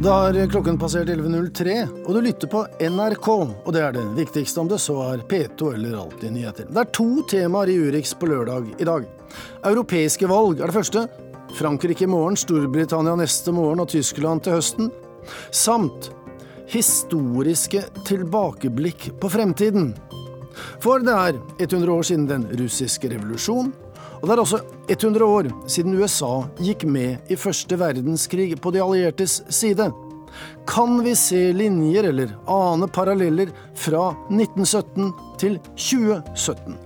Da har klokken passert 11.03, og du lytter på NRK. Og det er det viktigste om det så er P2 eller Alltid nyheter. Det er to temaer i Urix på lørdag i dag. Europeiske valg er det første. Frankrike i morgen, Storbritannia neste morgen og Tyskland til høsten. Samt historiske tilbakeblikk på fremtiden. For det er 100 år siden den russiske revolusjon, og det er også 100 år siden USA gikk med i første verdenskrig på de alliertes side. Kan vi se linjer eller ane paralleller fra 1917 til 2017?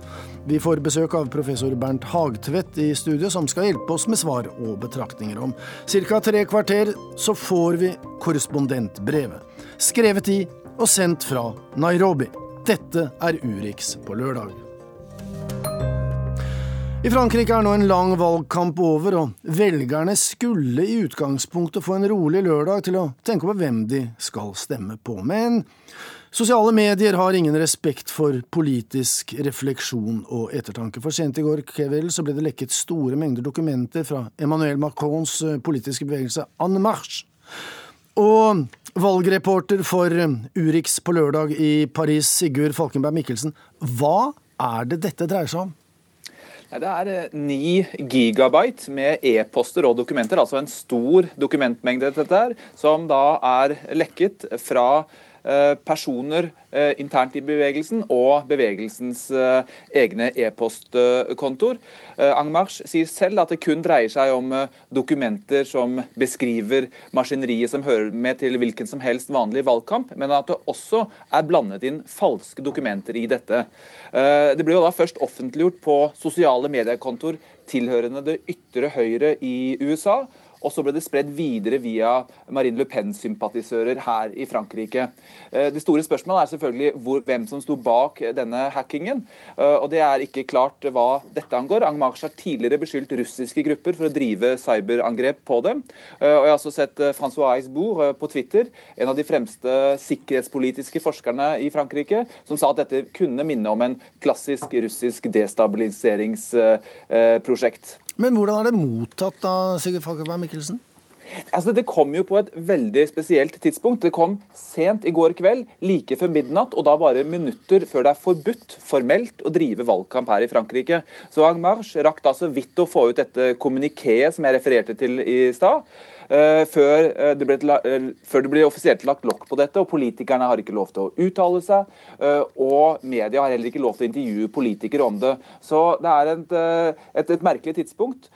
Vi får besøk av professor Bernt Hagtvedt i studio, som skal hjelpe oss med svar og betraktninger om ca. tre kvarter så får vi korrespondentbrevet. Skrevet i og sendt fra Nairobi. Dette er Urix på lørdag. I Frankrike er nå en lang valgkamp over, og velgerne skulle i utgangspunktet få en rolig lørdag til å tenke på hvem de skal stemme på. Men sosiale medier har ingen respekt for politisk refleksjon og ettertanke. For sent i går kveld så ble det lekket store mengder dokumenter fra Emmanuel Macrons eh, politiske bevegelse En Marche. Og valgreporter for Urix på lørdag i Paris, Sigurd Falkenberg Mikkelsen, hva er det dette dreier seg om? Det er 9 eh, gigabyte med e-poster og dokumenter, altså en stor dokumentmengde dette her, som da er lekket fra personer eh, internt i bevegelsen og bevegelsens eh, egne e-postkontor. Angmarch sier selv at det kun dreier seg om dokumenter som beskriver maskineriet som hører med til hvilken som helst vanlig valgkamp, men at det også er blandet inn falske dokumenter i dette. Det ble jo da først offentliggjort på sosiale mediekontor tilhørende det ytre høyre i USA. Og så ble det spredd videre via Marine Le Pen-sympatisører her i Frankrike. Eh, det store spørsmålet er selvfølgelig hvor, hvem som sto bak denne hackingen. Eh, og det er ikke klart hva dette angår. Angmarch har tidligere beskyldt russiske grupper for å drive cyberangrep på dem. Eh, og jeg har også sett Francois Aisbourg på Twitter, en av de fremste sikkerhetspolitiske forskerne i Frankrike, som sa at dette kunne minne om en klassisk russisk destabiliseringsprosjekt. Men hvordan er det mottatt da, Sigurd Falkenberg Mikkelsen? Altså, det kom jo på et veldig spesielt tidspunkt. Det kom sent i går kveld, like før midnatt, og da bare minutter før det er forbudt formelt å drive valgkamp her i Frankrike. Så Angmarche rakk da så vidt å få ut dette kommunikéet som jeg refererte til i stad. Uh, før, uh, det ble, uh, før, det ble, offisielt lagt lokk på dette, og politikerne har ikke lov til å uttale seg. og media har heller ikke lov til å intervjue politikere om det. Så det er et, et, et merkelig tidspunkt.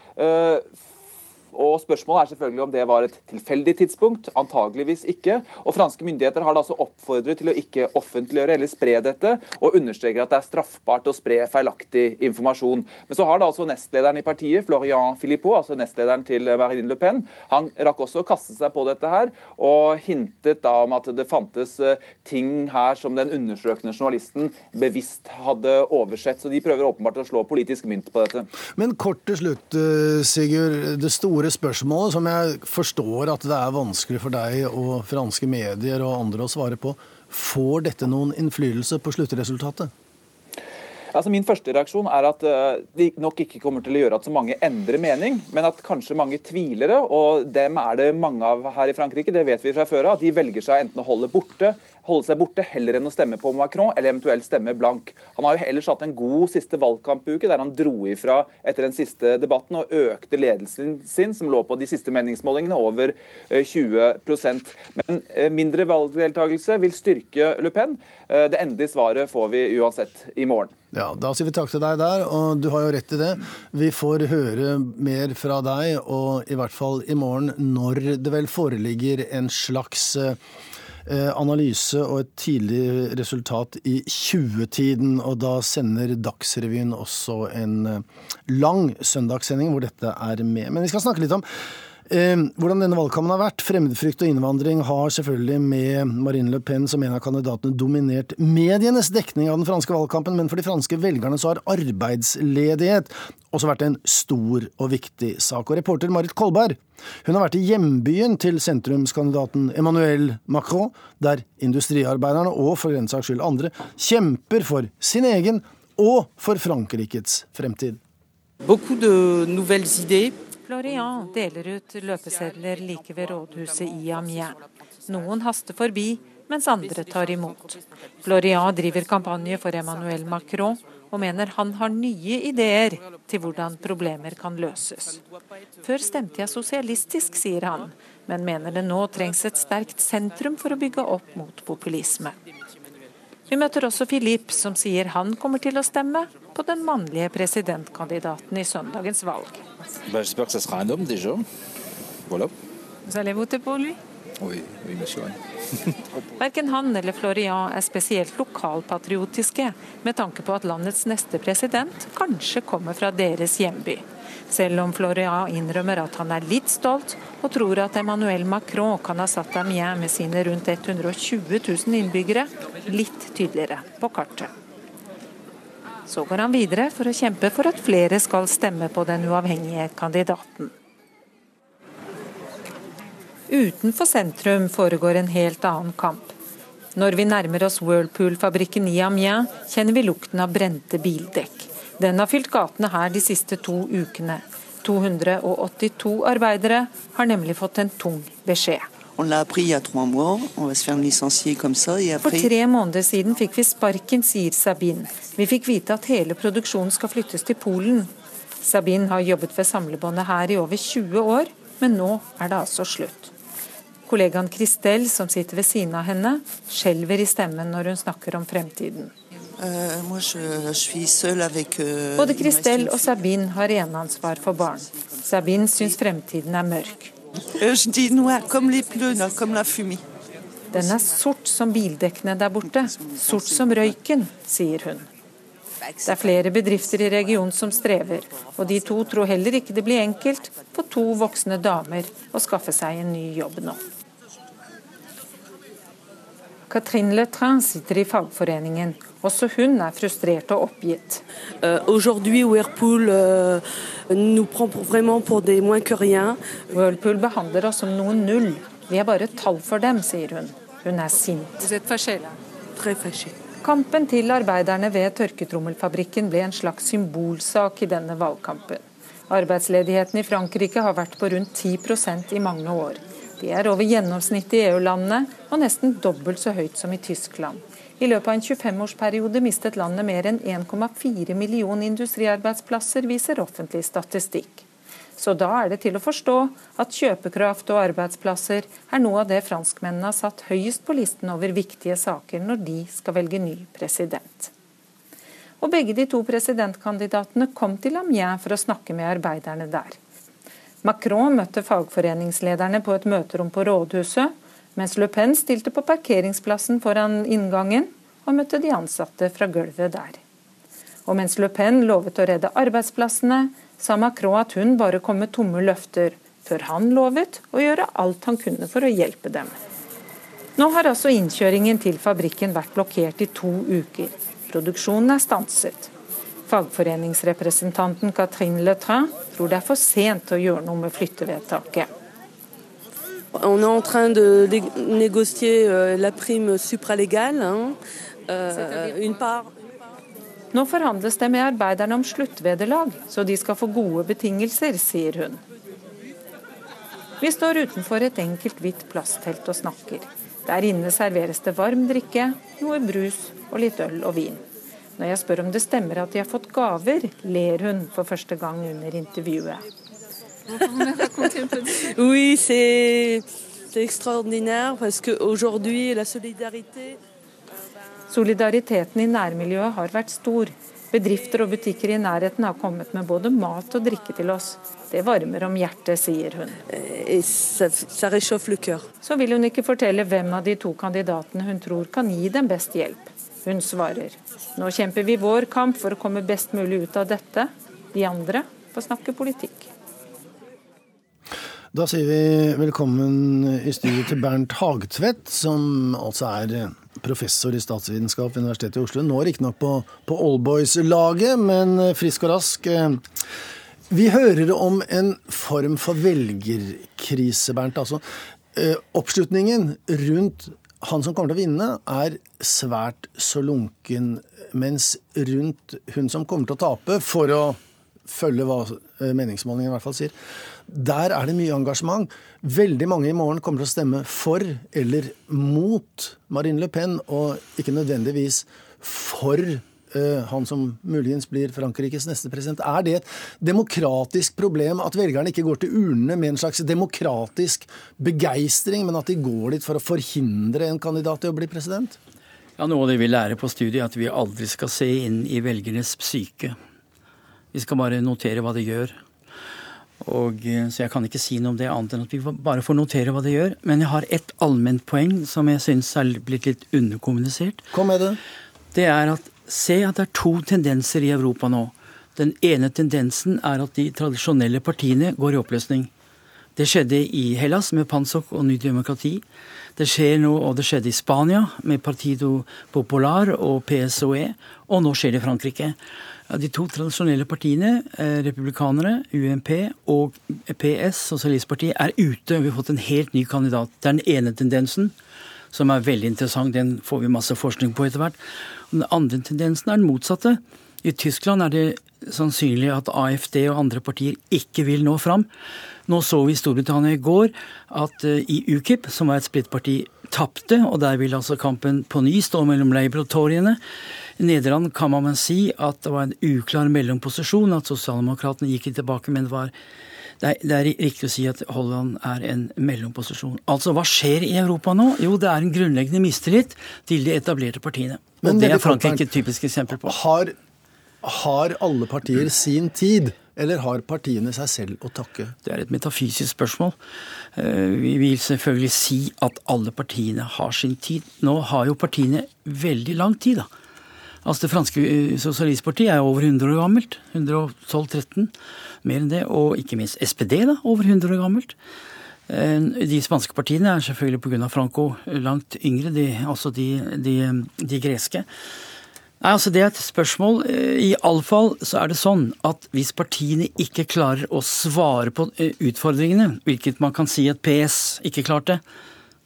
Og Spørsmålet er selvfølgelig om det var et tilfeldig tidspunkt. Antageligvis ikke. Og Franske myndigheter har da altså oppfordret til å ikke offentliggjøre eller spre dette, og understreker at det er straffbart å spre feilaktig informasjon. Men så har da altså nestlederen i partiet, Florian Philippot, altså nestlederen til Marine Le Pen, han rakk også å kaste seg på dette her, og hintet da om at det fantes eh, ting her som den undersøkende journalisten bevisst hadde oversett. Så de prøver åpenbart å slå politisk mynt på dette. Men kort til slutt, eh, Sigurd. Det store store spørsmålet, som jeg forstår at det er vanskelig for deg og franske medier og andre å svare på. Får dette noen innflytelse på sluttresultatet? Altså Min første reaksjon er at det de nok ikke kommer til å gjøre at så mange endrer mening, men at kanskje mange tvilere, og dem er det mange av her i Frankrike, det vet vi fra før av, de velger seg enten å holde borte holde seg borte heller enn å stemme på Macron, eller eventuelt stemme blank. Han har jo ellers hatt en god siste valgkampuke, der han dro ifra etter den siste debatten og økte ledelsen sin, som lå på de siste meningsmålingene, over 20 eh, Men eh, mindre valgdeltakelse vil styrke Le Pen. Eh, det endelige svaret får vi uansett i morgen. Ja, Da sier vi takk til deg der, og du har jo rett i det. Vi får høre mer fra deg, og i hvert fall i morgen, når det vel foreligger en slags analyse og et tidlig resultat i 20-tiden. Og da sender Dagsrevyen også en eh, lang søndagssending hvor dette er med. Men vi skal snakke litt om Eh, hvordan denne valgkampen har vært. Fremmedfrykt og innvandring har selvfølgelig med Marine Le Pen som en av kandidatene dominert medienes dekning av den franske valgkampen, men for de franske velgerne så har arbeidsledighet også vært en stor og viktig sak. Og reporter Marit Kolberg hun har vært i hjembyen til sentrumskandidaten Emmanuel Macron, der industriarbeiderne og for den saks skyld andre kjemper for sin egen og for Frankrikes fremtid. Beaucoup de nouvelles idées Florian deler ut løpesedler like ved rådhuset i Amiens. Noen haster forbi, mens andre tar imot. Florian driver kampanje for Emmanuel Macron og mener han har nye ideer til hvordan problemer kan løses. Før stemte jeg sosialistisk, sier han, men mener det nå trengs et sterkt sentrum for å bygge opp mot populisme. Vi møter også Philippe, som sier han kommer til å stemme på den mannlige presidentkandidaten i søndagens valg. Oui, oui. Verken han eller Florian er spesielt lokalpatriotiske, med tanke på at landets neste president kanskje kommer fra deres hjemby. Selv om Florian innrømmer at han er litt stolt, og tror at Emmanuel Macron kan ha satt Amiens med sine rundt 120 000 innbyggere litt tydeligere på kartet. Så går han videre for å kjempe for at flere skal stemme på den uavhengige kandidaten. Utenfor sentrum foregår en helt annen kamp. Når vi nærmer oss Whirlpool-fabrikken i Amiens, kjenner vi lukten av brente bildekk. Den har fylt gatene her de siste to ukene. 282 arbeidere har nemlig fått en tung beskjed. For tre måneder siden fikk vi sparken, sier Sabine. Vi fikk vite at hele produksjonen skal flyttes til Polen. Sabine har jobbet ved samlebåndet her i over 20 år, men nå er det altså slutt. Kollegaen Kristel, som sitter ved siden av henne, skjelver i stemmen når hun snakker om fremtiden. Euh, euh, Både Kristel og Sabine har eneansvar for barn. Sabine syns fremtiden er mørk. Den er sort som bildekkene der borte. Sort som røyken, sier hun. Det er flere bedrifter i regionen som strever, og de to tror heller ikke det blir enkelt for to voksne damer å skaffe seg en ny jobb nå. Katrin Letrin sitter i fagforeningen. Også hun er frustrert og oppgitt. Uh, Whirlpool, uh, Whirlpool behandler oss som noen null. Vi er bare tall for dem, sier hun. Hun er sint. Kampen til arbeiderne ved tørketrommelfabrikken ble en slags symbolsak i denne valgkampen. Arbeidsledigheten i Frankrike har vært på rundt 10% i mange år. Det er over gjennomsnittet i EU-landene og nesten dobbelt så høyt som i Tyskland. I løpet av en 25-årsperiode mistet landet mer enn 1,4 million industriarbeidsplasser, viser offentlig statistikk. Så da er det til å forstå at kjøpekraft og arbeidsplasser er noe av det franskmennene har satt høyest på listen over viktige saker når de skal velge ny president. Og begge de to presidentkandidatene kom til Amiens for å snakke med arbeiderne der. Macron møtte fagforeningslederne på et møterom på rådhuset, mens Le Pen stilte på parkeringsplassen foran inngangen og møtte de ansatte fra gulvet der. Og mens Le Pen lovet å redde arbeidsplassene, sa Macron at hun bare kom med tomme løfter, før han lovet å gjøre alt han kunne for å hjelpe dem. Nå har altså innkjøringen til fabrikken vært blokkert i to uker. Produksjonen er stanset. Fagforeningsrepresentanten Catherine Letrain tror det er for sent å gjøre noe med flyttevedtaket. On est en train de négocier euh, la prime supralégale. Euh, une part Nå forhandles det med arbeiderne om sluttvederlag, så de skal få gode betingelser, sier hun. Vi står utenfor et enkelt hvitt plasttelt og snakker. Der inne serveres det varm drikke, noe brus og litt øl og vin. Når jeg spør om det stemmer at de har fått gaver, ler hun for første gang under intervjuet. oui, c'est extraordinaire parce qu'aujourd'hui la solidarité Solidariteten i nærmiljøet har vært stor. Bedrifter og butikker i nærheten har kommet med både mat og drikke til oss. Det varmer om hjertet, sier hun. Så vil hun ikke fortelle hvem av de to kandidatene hun tror kan gi dem best hjelp. Hun svarer nå kjemper vi vår kamp for å komme best mulig ut av dette. De andre får snakke politikk. Da sier vi velkommen i studio til Bernt Hagtvedt, som altså er professor i statsvitenskap ved Universitetet i Oslo. Nå riktignok på, på Allboys-laget, men frisk og rask. Vi hører om en form for velgerkrise, Bernt. Altså eh, oppslutningen rundt han som kommer til å vinne, er svært så lunken, mens rundt hun som kommer til å tape, for å følge hva eh, meningsmålingen i hvert fall sier, Der er det mye engasjement. Veldig mange i morgen kommer til å stemme for eller mot Marine Le Pen, og ikke nødvendigvis for han som muligens blir Frankrikes neste president. Er det et demokratisk problem at velgerne ikke går til urnene med en slags demokratisk begeistring, men at de går dit for å forhindre en kandidat til å bli president? Ja, Noe av det vi lærer på studiet, er at vi aldri skal se inn i velgernes psyke. Vi skal bare notere hva de gjør. Og, eh, så jeg kan ikke si noe om det annet enn at vi bare får notere hva de gjør. Men jeg har ett allment poeng som jeg syns er blitt litt underkommunisert. Kom med det. Det er at se at det er to tendenser i Europa nå. Den ene tendensen er at de tradisjonelle partiene går i oppløsning. Det skjedde i Hellas med Pansok og Ny Demokrati. Det skjer nå, og det skjedde i Spania med Partido Popular og PSOE, og nå skjer det i Frankrike. De to tradisjonelle partiene, eh, republikanere, UMP og PS, Sosialistpartiet, er ute. Vi har fått en helt ny kandidat. Det er den ene tendensen, som er veldig interessant. Den får vi masse forskning på etter hvert. Den andre tendensen er den motsatte. I Tyskland er det sannsynlig at AFD og andre partier ikke vil nå fram. Nå så vi i Storbritannia i går at uh, i UKIP, som var et splittparti, tapte, og der vil altså kampen på ny stå mellom Labour og Toryene. I Nederland kan man si at det var en uklar mellomposisjon, at sosialdemokratene gikk tilbake, men det var det er, det er, riktig å si at Holland er en mellomposisjon. Altså, Hva skjer i Europa nå? Jo, det er en grunnleggende mistillit til de etablerte partiene. Men og det er Frankrike et typisk eksempel på. Har, har alle partier sin tid? Eller har partiene seg selv å takke? Det er et metafysisk spørsmål. Eh, vi vil selvfølgelig si at alle partiene har sin tid. Nå har jo partiene veldig lang tid, da. Altså Det franske eh, sosialistpartiet er over 100 år gammelt. 112-13, mer enn det. Og ikke minst SPD, da, over 100 år gammelt. Eh, de spanske partiene er selvfølgelig pga. Franco langt yngre, de, altså de, de, de greske. Nei, altså Det er et spørsmål. Eh, Iallfall så er det sånn at hvis partiene ikke klarer å svare på eh, utfordringene, hvilket man kan si at PS ikke klarte,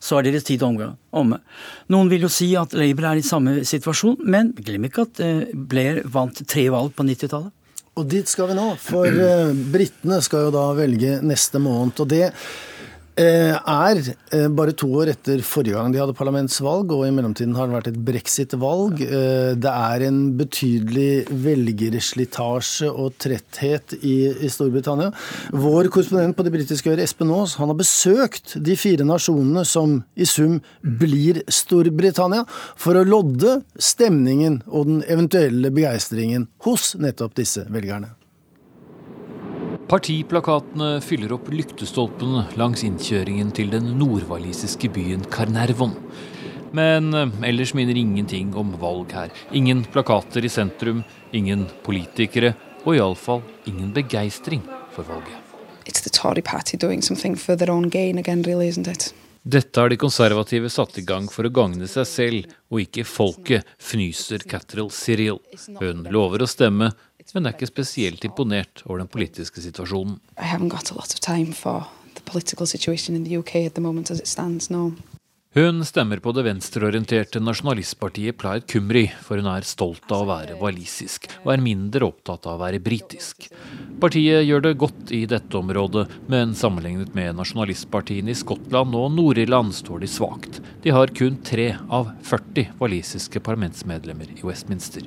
så er deres tid omme. Noen vil jo si at Labour er i samme situasjon, men glem ikke at Blair vant tre valg på 90-tallet. Og dit skal vi nå, for britene skal jo da velge neste måned. Og det Eh, er eh, bare to år etter forrige gang de hadde parlamentsvalg, og i mellomtiden har det vært et brexit-valg. Eh, det er en betydelig velgerslitasje og tretthet i, Storbritannia. Vår korrespondent på det britiske øret, Espen Aas, han har besøkt de fire nasjonene som i sum blir Storbritannia, for å lodde stemningen og den eventuelle begeistringen hos nettopp disse velgerne. Partiplakatene fyller opp lyktestolpene langs innkjøringen til den nordwalisiske byen Carnervon. Men eh, ellers minner ingenting om valg her. Ingen plakater i sentrum, ingen politikere, og iallfall ingen begeistring for valget. Dette har de konservative satt i gang for å gagne seg selv og ikke folket, fnyser Catherall Cyril. Hun lover å stemme, men er ikke spesielt imponert over den politiske situasjonen. Hun stemmer på det venstreorienterte nasjonalistpartiet Plaid Kumri, for hun er stolt av å være walisisk, og er mindre opptatt av å være britisk. Partiet gjør det godt i dette området, men sammenlignet med nasjonalistpartiene i Skottland og Nord-Irland står de svakt. De har kun tre av 40 walisiske parlamentsmedlemmer i Westminster.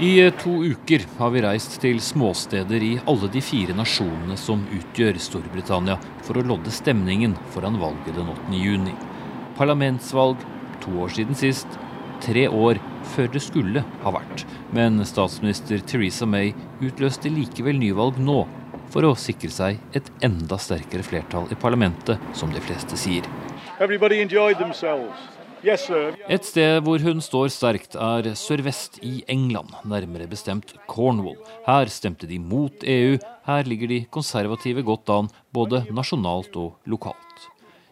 I eh, to uker har vi reist til småsteder i alle de fire nasjonene som utgjør Storbritannia, for å lodde stemningen foran valget den 8. juni. Parlamentsvalg to år siden sist, tre år før det skulle ha vært. Men statsminister Theresa May utløste likevel nyvalg nå, for å sikre seg et enda sterkere flertall i parlamentet, som de fleste sier. Everybody enjoyed themselves. Et sted hvor hun står sterkt, er sørvest i England, nærmere bestemt Cornwall. Her stemte de mot EU. Her ligger de konservative godt an, både nasjonalt og lokalt.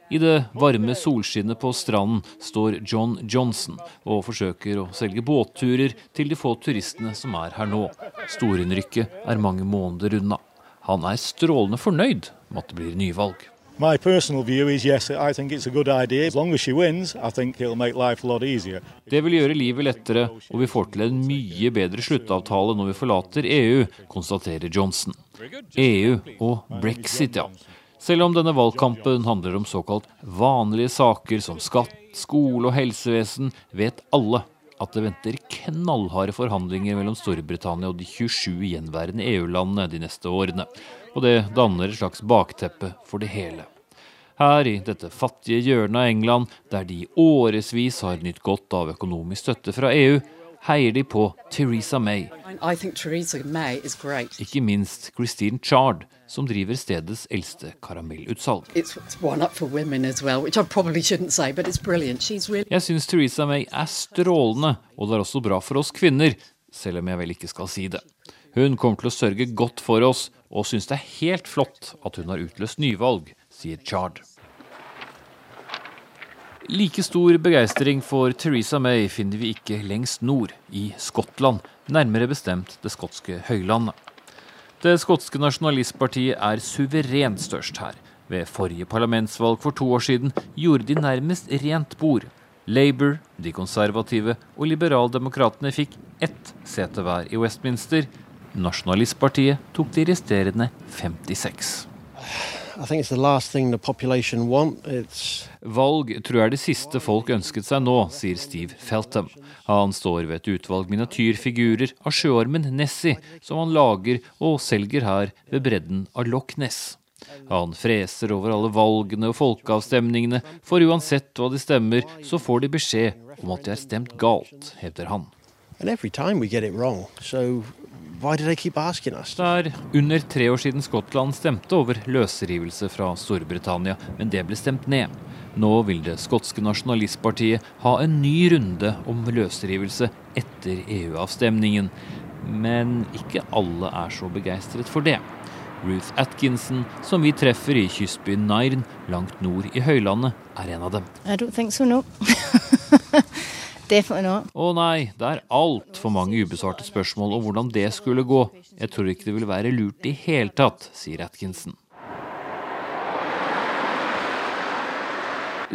I det varme solskinnet på stranden står John Johnson og forsøker å selge båtturer til de få turistene som er her nå. Storinnrykket er mange måneder unna. Han er strålende fornøyd med at det blir nyvalg. My personal view is yes, I think it's a good idea. As long as she wins, I think it'll make life a lot easier. Det vil gjøre livet lettere, og vi får til en mye bedre sluttavtale når vi forlater EU, konstaterer Johnson. EU og brexit, ja. Selv om denne valgkampen handler om såkalt vanlige saker som skatt, skole og helsevesen, vet alle at det venter knallharde forhandlinger mellom Storbritannia og de 27 gjenværende EU-landene de neste årene. Og det danner et slags bakteppe for det hele. Her i dette fattige hjørnet av England, der de årevis har nytt godt av økonomisk støtte fra EU, heier de på Theresa May. Ikke minst Christine Chard, som driver stedets eldste karamellutsalg. Jeg syns Theresa May er strålende, og det er også bra for oss kvinner, selv om jeg vel ikke skal si det. Hun kommer til å sørge godt for oss, og syns det er helt flott at hun har utløst nyvalg, sier Chard. Like stor begeistring for Theresa May finner vi ikke lengst nord, i Skottland, nærmere bestemt det skotske høylandet. Det skotske nasjonalistpartiet er suverent størst her. Ved forrige parlamentsvalg for to år siden gjorde de nærmest rent bord. Labour, de konservative og liberaldemokratene fikk ett sete hver i Westminster. Nasjonalistpartiet tok de resterende 56. Valg tror jeg er det siste folk ønsket seg nå, sier Steve Feltham. Han står ved et utvalg miniatyrfigurer av sjøormen Nessie, som han lager og selger her ved bredden av Loch Ness. Han freser over alle valgene og folkeavstemningene, for uansett hva de stemmer, så får de beskjed om at de har stemt galt, hevder han. And every time we get it wrong, so det er under tre år siden Skottland stemte over løsrivelse fra Storbritannia, men det ble stemt ned. Nå vil det skotske nasjonalistpartiet ha en ny runde om løsrivelse etter EU-avstemningen. Men ikke alle er så begeistret for det. Ruth Atkinson, som vi treffer i kystbyen Nairn langt nord i høylandet, er en av dem. I don't think so, no. Å nei, det er altfor mange ubesvarte spørsmål om hvordan det skulle gå. Jeg tror ikke det vil være lurt i hele tatt, sier Atkinson.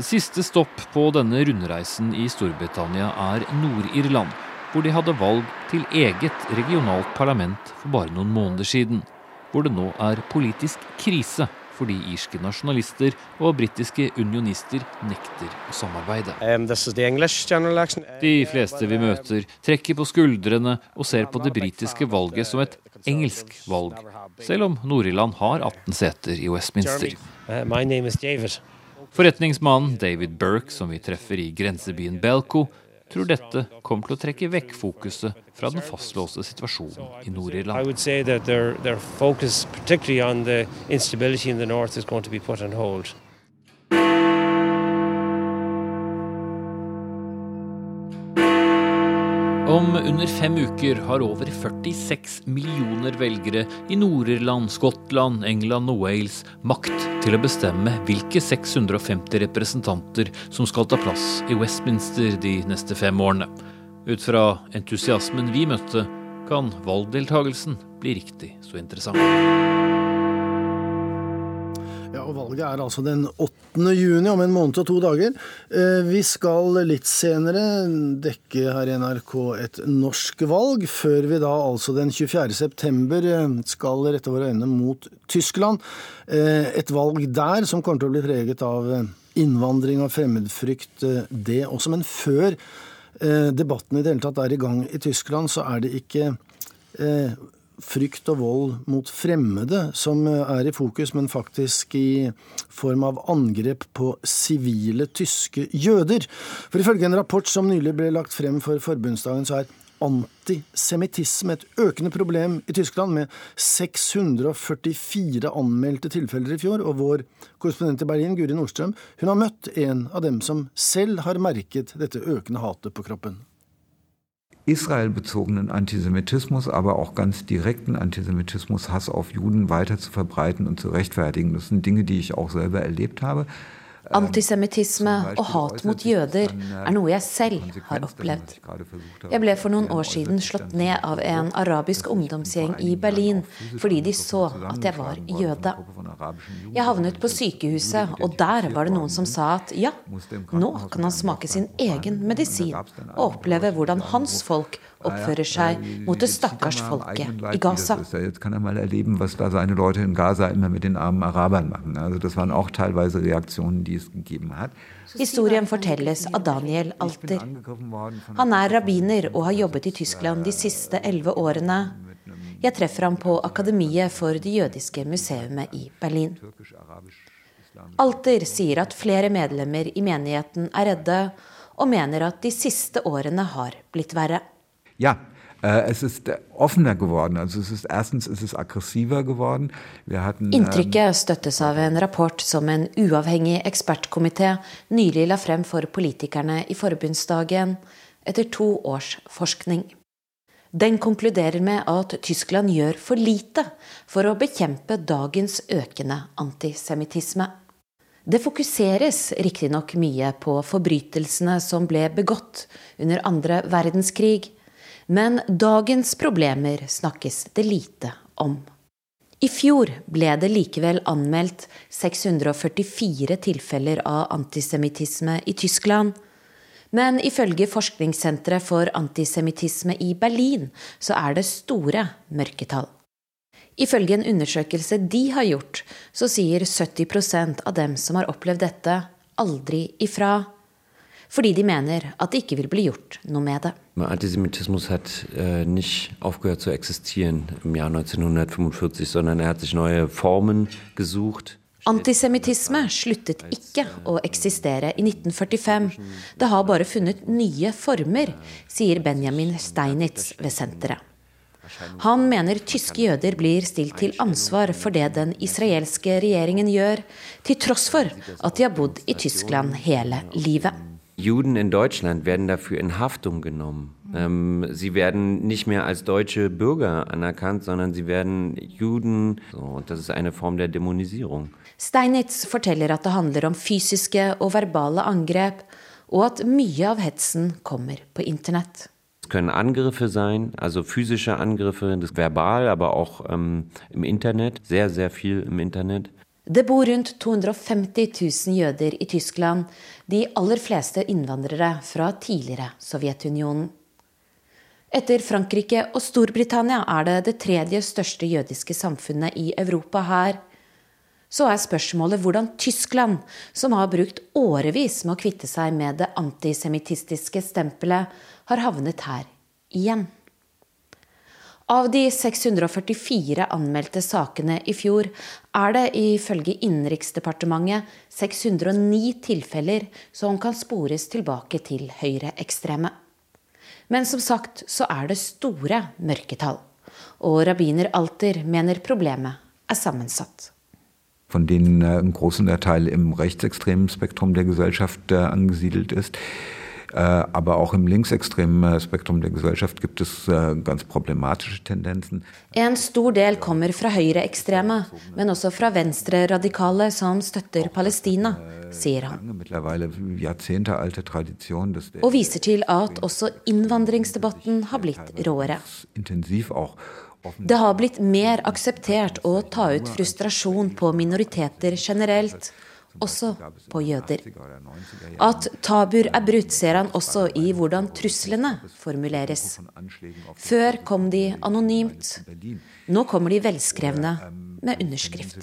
Siste stopp på denne rundreisen i Storbritannia er Nord-Irland, hvor de hadde valg til eget regionalt parlament for bare noen måneder siden. Hvor det nå er politisk krise fordi irske nasjonalister og britiske unionister nekter å samarbeide. Um, De fleste vi møter, trekker på skuldrene og ser på det britiske valget som et engelsk valg, selv om Nord-Irland har 18 seter i Westminster. Uh, Forretningsmannen David Burke, som vi treffer i grensebyen Belco, tror dette kommer til å trekke vekk fokuset fra den fastlåste situasjonen i Nord-Irland. Om under fem uker har over 46 millioner velgere i Nord-Irland, Skottland, England og Wales makt til å bestemme hvilke 650 representanter som skal ta plass i Westminster de neste fem årene. Ut fra entusiasmen vi møtte, kan valgdeltagelsen bli riktig så interessant. Og Valget er altså den 8. juni, om en måned og to dager. Eh, vi skal litt senere dekke her i NRK et norsk valg, før vi da altså den 24. september eh, skal rette våre øyne mot Tyskland. Eh, et valg der som kommer til å bli preget av innvandring og fremmedfrykt, det også. Men før debatten i det hele tatt er i gang i Tyskland, så er det ikke frykt og vold mot fremmede som er i fokus, men faktisk i form av angrep på sivile tyske jøder. For ifølge en rapport som nylig ble lagt frem for forbundsdagen, så er antisemittisme et økende problem i Tyskland, med 644 anmeldte tilfeller i fjor. Og vår korrespondent i Berlin, Guri Nordstrøm, hun har møtt en av dem som selv har merket dette økende hatet på kroppen israelbezogenen Antisemitismus, aber auch ganz direkten Antisemitismus, Hass auf Juden weiter zu verbreiten und zu rechtfertigen. Das sind Dinge, die ich auch selber erlebt habe. Antisemittisme og hat mot jøder er noe jeg selv har opplevd. Jeg ble for noen år siden slått ned av en arabisk ungdomsgjeng i Berlin fordi de så at jeg var jøde. Jeg havnet på sykehuset, og der var det noen som sa at ja, nå kan han smake sin egen medisin og oppleve hvordan hans folk oppfører seg mot det stakkars folket i Gaza. Jetzt kann er mal erleben, was da seine Leute in Gaza immer mit den armen Arabern machen. Also das waren auch teilweise Reaktionen, die es gegeben hat. Historien fortelles av Daniel Alter. Han er rabbiner og har jobbet i Tyskland de siste elleve årene. Jeg treffer ham på Akademiet for det jødiske museumet i Berlin. Alter sier at flere medlemmer i menigheten er redde, og mener at de siste årene har blitt verre. Ja, äh, es ist offener geworden. Also es ist erstens es aggressiver geworden. Hatten, Inntrykket støttes av en rapport som en uavhengig ekspertkomité nylig la frem for politikerne i forbundsdagen etter to års forskning. Den konkluderer med at Tyskland gjør for lite for å bekjempe dagens økende antisemittisme. Det fokuseres riktignok mye på forbrytelsene som ble begått under andre verdenskrig, men dagens problemer snakkes det lite om. I fjor ble det likevel anmeldt 644 tilfeller av antisemittisme i Tyskland. Men ifølge Forskningssenteret for antisemittisme i Berlin så er det store mørketall. Ifølge en undersøkelse de har gjort, så sier 70% av dem som har opplevd dette, aldri ifra. Fordi de mener at det ikke vil bli gjort noe med det. Antisemittismus hat äh, nicht aufgehört zu existieren im Jahr 1945, sondern er hat sich neue Formen gesucht. Antisemittisme sluttet ikke å eksistere i 1945. Det har bare funnet nye former, sier Benjamin Steinitz ved senteret. Han mener tyske jøder blir stilt til ansvar for det den israelske regjeringen gjør, til tross for at de har bodd i Tyskland hele livet. Juden in Deutschland werden dafür in Haftung genommen. Ähm, sie werden nicht mehr als deutsche Bürger anerkannt, sondern sie werden Juden. So, und das ist eine Form der Dämonisierung. Steinitz forteller at det handler om fysiske og verbale angrep, og at mye av hetsen kommer på internett. Es können Angriffe sein, also physische Angriffe, das verbal, aber auch ähm, im Internet, sehr, sehr viel im Internet. Det bor rundt 250 000 jøder i Tyskland, de aller fleste innvandrere fra tidligere Sovjetunionen. Etter Frankrike og Storbritannia er det det tredje største jødiske samfunnet i Europa her. Så er spørsmålet hvordan Tyskland, som har brukt årevis med å kvitte seg med det antisemittistiske stempelet, har havnet her igjen. Av de 644 anmeldte sakene i fjor er det ifølge Innenriksdepartementet 609 tilfeller som kan spores tilbake til høyreekstreme. Men som sagt så er det store mørketall. Og rabbiner Alter mener problemet er sammensatt. Von denen ein großer Teil im rechtsextremen Spektrum der Gesellschaft angesiedelt ist. Aber auch im linksextremen Spektrum der Gesellschaft gibt es ganz problematische Tendensen. En stor del kommer fra høyreekstreme, men også fra venstreradikale som støtter Palestina, sier han. Og viser til at også innvandringsdebatten har blitt råere. Det har blitt mer akseptert å ta ut frustrasjon på minoriteter generelt også på jøder. At tabuer er brutt, ser han også i hvordan truslene formuleres. Før kom de anonymt. Nå kommer de velskrevne med underskrift.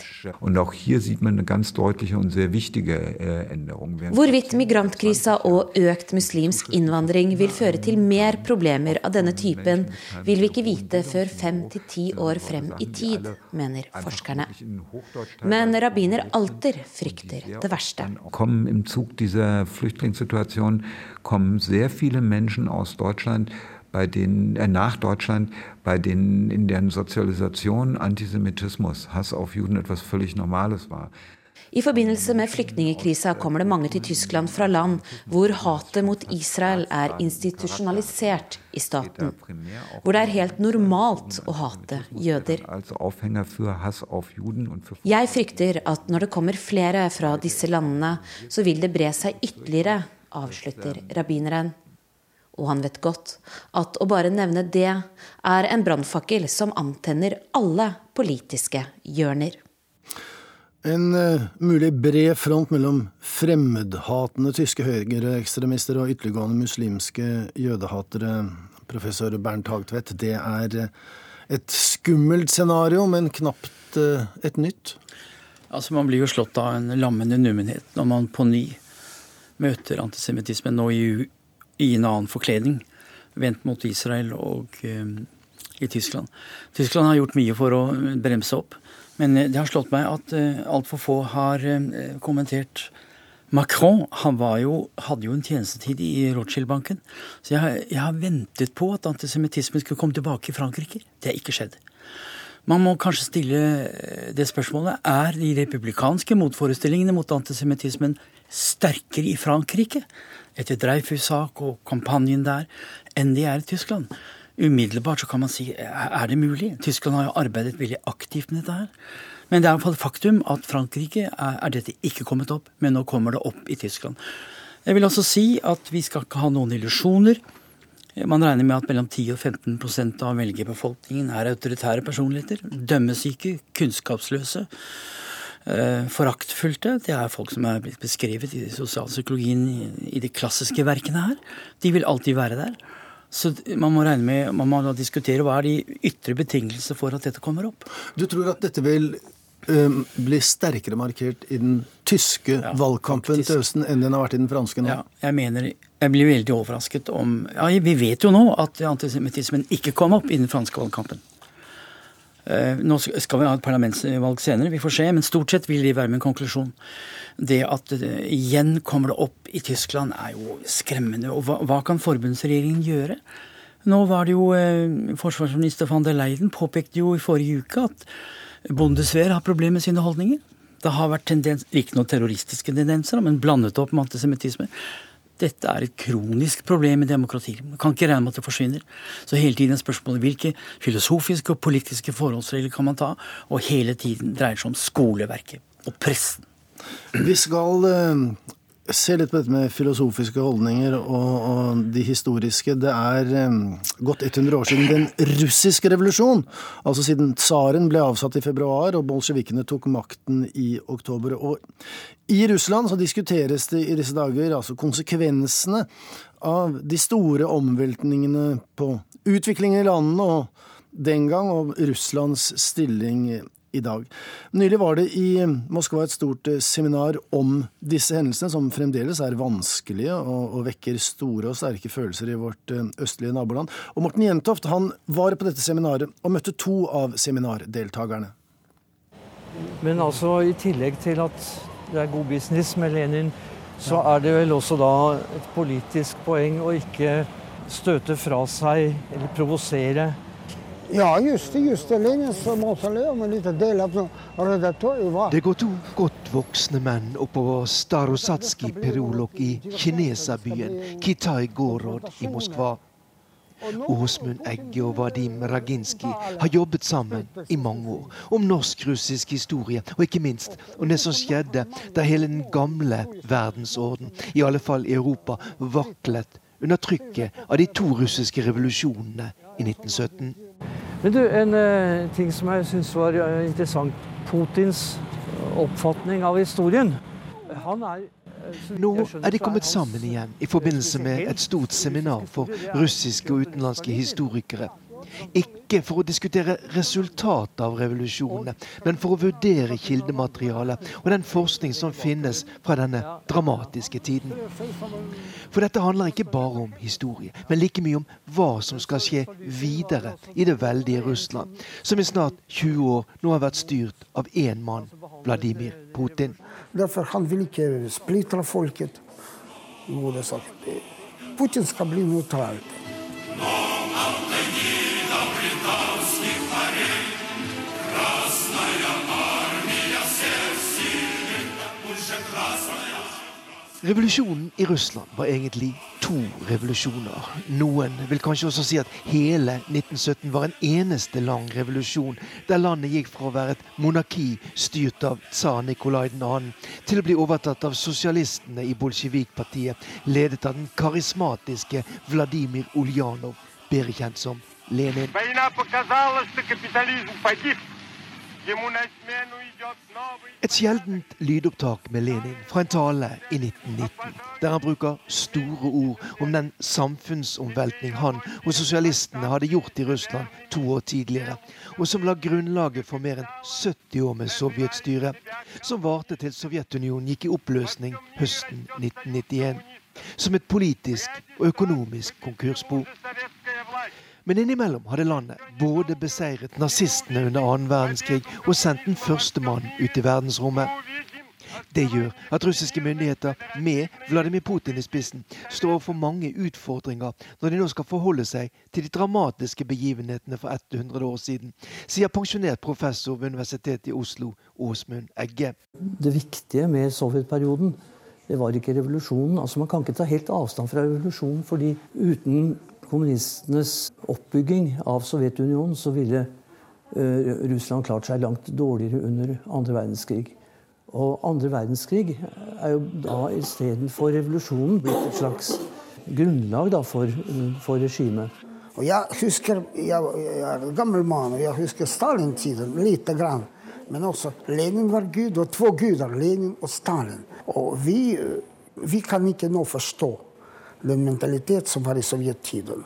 Hvorvidt migrantkrisa og økt muslimsk innvandring vil føre til mer problemer av denne typen, vil vi ikke vite før fem til ti år frem i tid, mener forskerne. Men rabbiner Alter frykter det verste. Im Zug dieser Flüchtlingssituation kommen sehr viele Menschen aus Deutschland bei denen, äh, nach Deutschland, bei denen in deren Sozialisation Antisemitismus, Hass auf Juden etwas völlig Normales war. I forbindelse med flyktningkrisa kommer det mange til Tyskland fra land hvor hatet mot Israel er institusjonalisert i staten. Hvor det er helt normalt å hate jøder. Jeg frykter at når det kommer flere fra disse landene, så vil det bre seg ytterligere, avslutter rabbineren. Og han vet godt at å bare nevne det er en brannfakkel som antenner alle politiske hjørner. En uh, mulig bred front mellom fremmedhatende tyske høyreekstremister og ytterliggående muslimske jødehatere, professor Bernt Hagtvedt, det er uh, et skummelt scenario, men knapt uh, et nytt? Altså, Man blir jo slått av en lammende nummenhet når man på ny møter antisemittismen nå i, i, en annen forkledning, vendt mot Israel og i Tyskland. Tyskland har gjort mye for å bremse opp. Men eh, det har slått meg at uh, altfor få har kommentert Macron han jo, hadde jo en tjenestetid i Rothschild-banken. Så jeg har, jeg har, ventet på at antisemittismen skulle komme tilbake i Frankrike. Det har ikke skjedd. Man må kanskje stille det spørsmålet er de republikanske motforestillingene mot antisemittismen sterkere i Frankrike etter Dreyfus-sak og kampanjen der enn de er i Tyskland. Umiddelbart så kan man si er det mulig? Tyskland har jo arbeidet veldig aktivt med dette her. Men det er iallfall faktum at Frankrike er, er dette ikke kommet opp, men nå kommer det opp i Tyskland. Jeg vil altså si at vi skal ikke ha noen illusjoner. Man regner med at mellom 10 og 15% av velgerbefolkningen er autoritære personligheter. Dømmesyke, kunnskapsløse, eh, foraktfulte. Det er folk som er blitt beskrevet i sosialpsykologien i de klassiske verkene her. De vil alltid være der. Så man må regne med, man må diskutere hva er de ytre betingelser for at dette kommer opp. Du tror at dette vil um, bli sterkere markert i den tyske ja, valgkampen til høsten enn den har vært i den franske nå? Ja, jeg mener, jeg blir veldig overrasket om ja, Vi vet jo nå at antisemittismen ikke kom opp i den franske valgkampen. Uh, nå skal vi ha et parlamentsvalg senere, vi får se, men stort sett vil de være med en konklusjon det at uh, igjen kommer det opp i Tyskland, er jo skremmende. Og hva, hva kan forbundsregjeringen gjøre? Nå var det jo eh, Forsvarsminister van der Leiden påpekte jo i forrige uke at Bundeswehr har problemer med sine holdninger. Det har vært tendens, ikke noen terroristiske tendenser, men blandet opp med antisemittisme. Dette er et kronisk problem i demokratiet. Man kan ikke regne med at det forsvinner. Så hele tiden er spørsmålet hvilke filosofiske og politiske forholdsregler kan man ta? Og hele tiden dreier det seg om skoleverket og pressen. Vi skal uh, se litt på dette med filosofiske holdninger og, og de historiske. Det er um, gått 100 år siden den russiske revolusjon. Altså siden tsaren ble avsatt i februar og bolsjevikene tok makten i oktober. Og i Russland så diskuteres det i disse dager altså konsekvensene av de store omveltningene på utviklingen i landene og den gang, og Russlands stilling i dag. Nylig var det i Moskva et stort eh, seminar om disse hendelsene, som fremdeles er vanskelige og, og vekker store og sterke følelser i vårt eh, østlige naboland. Og Morten Jentoft han var på dette seminaret og møtte to av seminardeltakerne. Men altså, i tillegg til at det er god business med Lenin, så er det vel også da et politisk poeng å ikke støte fra seg eller provosere ja, just det. Just det. Lenins mausoleum, en liten del av redaktoriet Det går to godt voksne menn oppover Starosatskij perolok i kineserbyen Kitai Gorod i Moskva. Åsmund Egge og Vadim Raginski har jobbet sammen i mange år om norsk-russisk historie, og ikke minst om det som skjedde da hele den gamle verdensorden, i alle fall i Europa, vaklet under trykket av de to russiske revolusjonene i 1917. Men du, En uh, ting som jeg syns var uh, interessant. Putins oppfatning av historien. Han er eh, nå er de kommet sammen igjen i forbindelse med et stort seminar for russiske og utenlandske historikere. Ikke for å diskutere resultatet av revolusjonene, men for å vurdere kildematerialet og den forskning som finnes fra denne dramatiske tiden. For dette handler ikke bare om historie, men like mye om hva som skal skje videre i det veldige Russland, som i snart 20 år nå har vært styrt av én mann, Vladimir Putin. Derfor han vil ikke splitte folket. Putin skal bli nøytral. Revolusjonen i Russland var egentlig to revolusjoner. Noen vil kanskje også si at hele 1917 var en eneste lang revolusjon, der landet gikk fra å være et monarki styrt av tsar Nikolai 2. til å bli overtatt av sosialistene i bolsjevikpartiet, ledet av den karismatiske Vladimir Uljanov, bedre kjent som Lenin. Et sjeldent lydopptak med Lenin fra en tale i 1919, der han bruker store ord om den samfunnsomveltning han og sosialistene hadde gjort i Russland to år tidligere, og som la grunnlaget for mer enn 70 år med sovjetstyre, som varte til Sovjetunionen gikk i oppløsning høsten 1991, som et politisk og økonomisk konkursbo. Men innimellom hadde landet både beseiret nazistene under annen verdenskrig og sendt den første mann ut i verdensrommet. Det gjør at russiske myndigheter, med Vladimir Putin i spissen, står overfor mange utfordringer når de nå skal forholde seg til de dramatiske begivenhetene for 100 år siden, sier pensjonert professor ved Universitetet i Oslo, Åsmund Egge. Det viktige med sovjetperioden det var ikke revolusjonen. Altså Man kan ikke ta helt avstand fra revolusjonen, fordi uten kommunistenes oppbygging av Sovjetunionen, så ville uh, Russland klart seg langt dårligere under andre verdenskrig. Og andre verdenskrig er jo da istedenfor revolusjonen blitt et slags grunnlag da, for, for regimet. Og jeg husker, jeg, jeg er en gammel mann, og jeg husker Stalin-tiden lite grann. Men også Lenin var gud, og to guder, Lenin og Stalin. Og vi, vi kan ikke nå forstå den mentalitet som var i sovjettiden.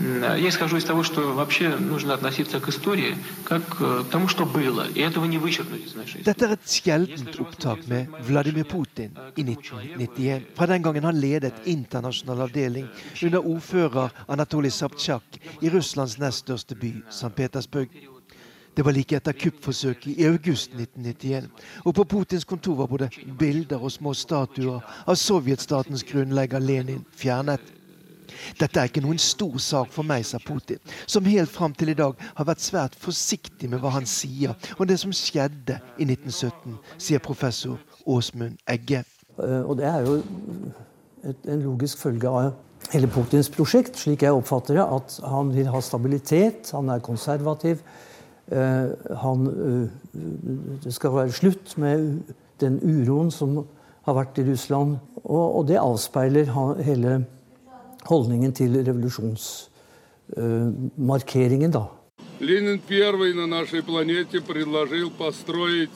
Я исхожу из того, что вообще нужно относиться к истории как к тому, что было, и этого не вычеркнуть из нашей Dette er et sjeldent opptak med Vladimir Putin i 1991. Fra den gangen han ledet internasjonal avdeling under ordfører Anatolij Sabtsjak i Russlands nest største by, St. Petersburg. Det var like etter kuppforsøket i august 1991. Og på Putins kontor var både bilder og små statuer av sovjetstatens grunnlegger Lenin fjernet. Dette er ikke noen stor sak for meg, sa Putin, som helt fram til i dag har vært svært forsiktig med hva han sier om det som skjedde i 1917, sier professor Åsmund Egge. Og det er jo en logisk følge av hele Putins prosjekt, slik jeg oppfatter det, at han vil ha stabilitet, han er konservativ. Han, det skal være slutt med den uroen som har vært i Russland. Og, og det avspeiler hele holdningen til revolusjonsmarkeringen, da. Ленин первый на нашей планете предложил построить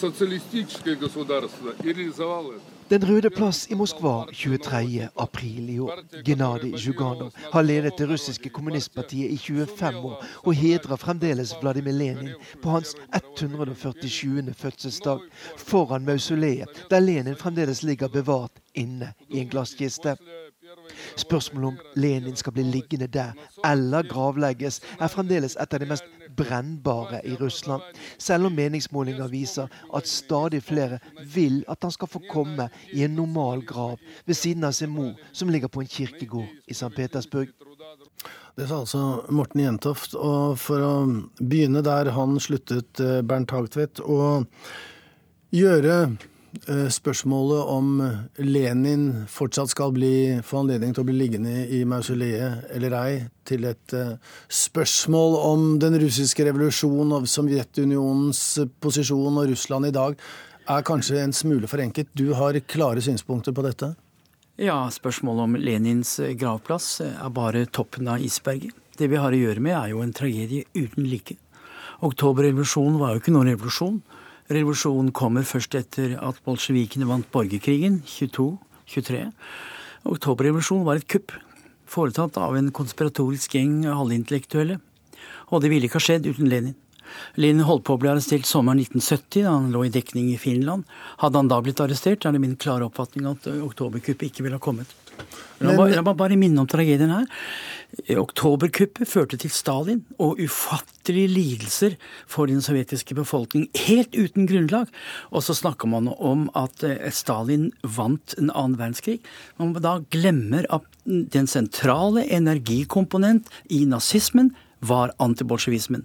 социалистическое государство и реализовал это. Den røde plass i Moskva 23. april i år. Gennadij Zjuganov har ledet det russiske kommunistpartiet i 25 år og hedrer fremdeles Vladimir Lenin på hans 147. fødselsdag foran mausoleet, der Lenin fremdeles ligger bevart inne i en glasskiste. Spørsmålet om Lenin skal bli liggende der eller gravlegges, er fremdeles et av de mest brennbare i Russland, selv om meningsmålinger viser at stadig flere vil at han skal få komme i en normal grav ved siden av sin mor, som ligger på en kirkegård i St. Petersburg. Det sa altså Morten Jentoft. Og for å begynne der han sluttet, Bernt Hagtvedt, å gjøre spørsmålet om Lenin fortsatt skal bli, få anledning til å bli liggende i mausoleet eller ei, til et spørsmål om den russiske revolusjonen og Sovjetunionens posisjon og Russland i dag, er kanskje en smule forenklet. Du har klare synspunkter på dette? Ja, spørsmålet om Lenins gravplass er bare toppen av isberget. Det vi har å gjøre med, er jo en tragedie uten like. Oktoberrevolusjonen var jo ikke noen revolusjon. Revolusjonen kommer først etter at bolsjevikene vant borgerkrigen, 22-23. Oktoberrevolusjonen var et kupp, foretatt av en konspiratorisk gjeng halvintellektuelle. Og det ville ikke ha skjedd uten Lenin. Lenin holdt på å bli arrestert sommeren 1970, da han lå i dekning i Finland. Hadde han da blitt arrestert, er det min klare oppfatning at oktoberkuppet ikke ville ha kommet. La meg bare minne om tragedien her. Oktoberkuppet førte til Stalin og ufattelige lidelser for den sovjetiske befolkning, helt uten grunnlag. Og så snakker man om at Stalin vant en annen verdenskrig. Man da glemmer at den sentrale energikomponent i nazismen var antibolsjevismen.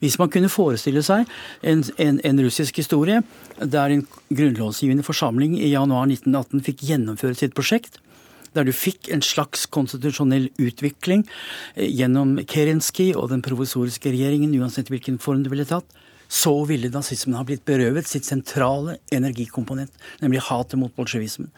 Hvis man kunne forestille seg en, en, en, russisk historie der en grunnlovsgivende forsamling i januar 1918 fikk gjennomføre sitt prosjekt, der du fikk en slags konstitusjonell utvikling eh, gjennom Kerenski og den provisoriske regjeringen, uansett hvilken form det ville tatt, så ville nazismen ha blitt berøvet sitt sentrale energikomponent, nemlig hatet mot bolsjevismen.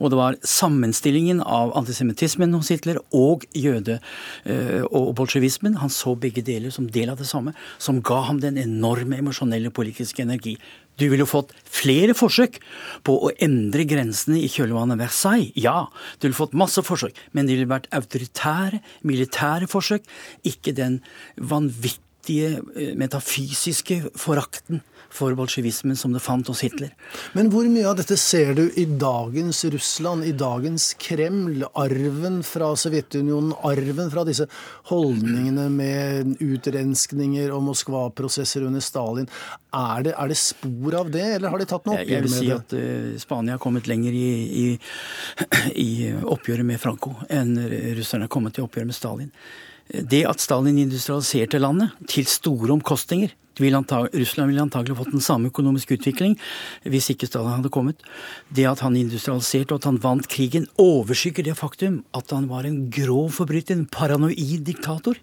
Og det var sammenstillingen av antisemittismen hos Hitler og jøde- eh, og bolsjevismen, han så begge deler som del av det samme, som ga ham den enorme emosjonelle politiske energi. Du ville fått flere forsøk på å endre grensene i kjølvannet Versailles. Ja, du ville fått masse forsøk, men det ville vært autoritære, militære forsøk, ikke den vanvittige eh, metafysiske forakten for bolsjevismen som det fant hos Hitler. Men hvor mye av dette ser du i dagens Russland, i dagens Kreml? Arven fra Sovjetunionen, arven fra disse holdningene med utrenskninger og Moskva-prosesser under Stalin. Er det, er det, spor av det, eller har de tatt noe oppgjør med det? Jeg vil si at uh, Spania har kommet lenger i, i, i oppgjøret med Franco enn russerne har kommet i oppgjøret med Stalin. Det at Stalin industrialiserte landet til store omkostninger vil Russland ville antagelig fått den samme økonomiske utvikling hvis ikke Stalin hadde kommet. Det at han industrialiserte og at han vant krigen, overskygger det faktum at han var en grov forbryter, en paranoid diktator.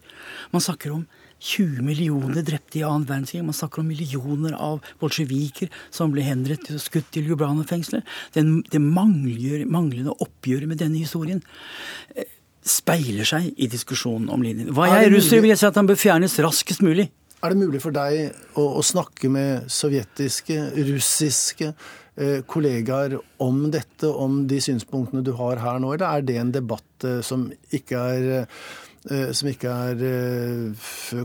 Man snakker om 20 millioner drepte i annen verdenskrig. Man snakker om millioner av bolsjeviker som ble henrettet og skutt i Ljubljana-fengselet. Det manglende oppgjøret med denne historien speiler seg i diskusjonen om linjen. Hva jeg er russer, vil jeg si at han bør fjernes raskest mulig. Er det mulig for deg å, å snakke med sovjetiske, russiske eh, kollegaer om dette, om de synspunktene du har her nå, eller er det en debatt eh, som ikke er eh, som ikke er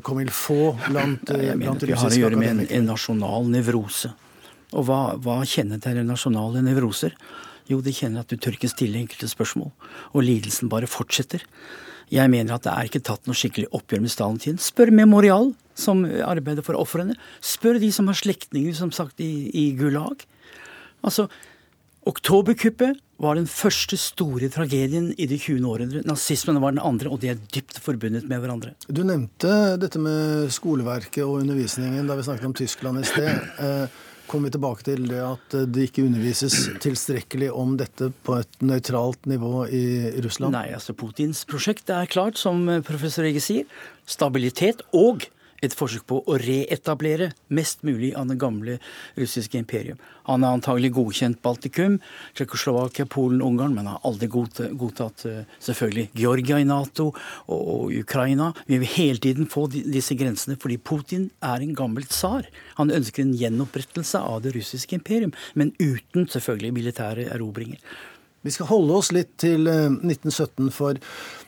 comme il faut blant, jeg mener, Vi har å gjøre med en, en nasjonal nevrose. Og hva, hva kjennetegner nasjonale nevroser? Jo, de kjenner at du tør ikke stille enkelte spørsmål, og lidelsen bare fortsetter. Jeg mener at det er ikke tatt noe skikkelig oppgjør med Stalin-tiden. Spør Memorial, som arbeider for ofrene. Spør de som har slektninger, som sagt, i, i Gulag. Altså, Oktoberkuppet var den første store tragedien i det 20. århundre. Nazismen var den andre, og de er dypt forbundet med hverandre. Du nevnte dette med skoleverket og undervisningen da vi snakket om Tyskland i sted. Eh, kommer vi tilbake til det at det ikke undervises tilstrekkelig om dette på et nøytralt nivå i Russland? Nei, altså Putins prosjekt er klart, som professor Ege sier. Stabilitet og et forsøk på å reetablere mest mulig av det gamle russiske imperium. Han har antagelig godkjent Baltikum, Tsjekkoslovakia, Polen, Ungarn, men har aldri godtatt eh, selvfølgelig Georgia i Nato og Ukraina. Vi vil hele tiden få disse grensene fordi Putin er en gammel tsar. Han ønsker en gjenopprettelse av det russiske imperium, men uten selvfølgelig militære erobringer. Vi skal holde oss litt til 1917, eh, for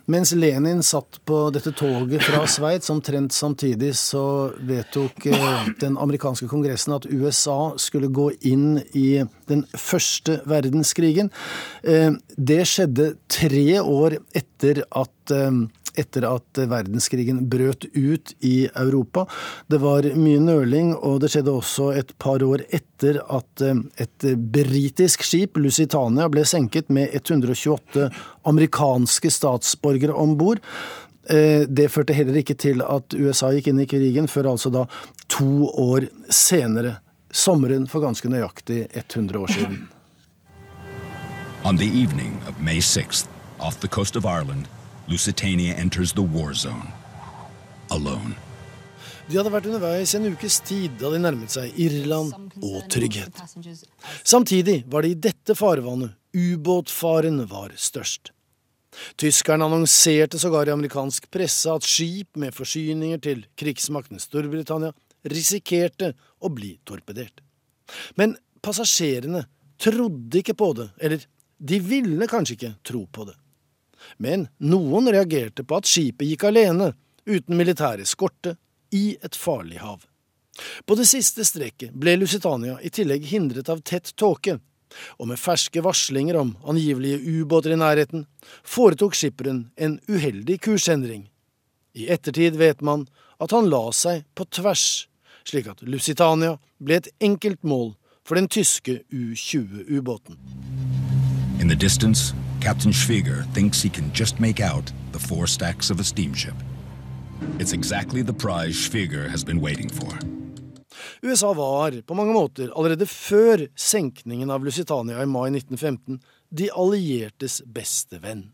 mens Lenin satt på dette toget fra Sveits, omtrent samtidig, så vedtok eh, den amerikanske kongressen at USA skulle gå inn i den første verdenskrigen. Eh, det skjedde tre år etter at etter at verdenskrigen brøt ut i Europa. Det var mye nøling, og det skjedde også et par år etter at eh, et britisk skip, Lusitania, ble senket med 128 amerikanske statsborgere om bord. Eh, det førte heller ikke til at USA gikk inn i krigen før altså da to år senere. Sommeren for ganske nøyaktig 100 år siden. On the evening of May 6th, off the coast of Lusitania enters the war zone. Alone. De hadde vært underveis en ukes tid da de nærmet seg Irland og trygghet. Samtidig var det i dette farvannet ubåtfaren var størst. Tyskerne annonserte sågar i amerikansk presse at skip med forsyninger til krigsmakten Storbritannia risikerte å bli torpedert. Men passasjerene trodde ikke på det, eller de ville kanskje ikke tro på det men noen reagerte på at skipet gikk alene, uten militær eskorte, i et farlig hav. På det siste strekket ble Lusitania i tillegg hindret av tett tåke, og med ferske varslinger om angivelige ubåter i nærheten, foretok skipperen en uheldig kursendring. I ettertid vet man at han la seg på tvers, slik at Lusitania ble et enkelt mål for den tyske U-20-ubåten. In the Captain Schwieger thinks he can just make out the four stacks of a steamship. It's exactly the prize Schwieger has been waiting for. USA var, på mange måter, allerede før senkningen av Lusitania i mai 1915, de alliertes beste venn.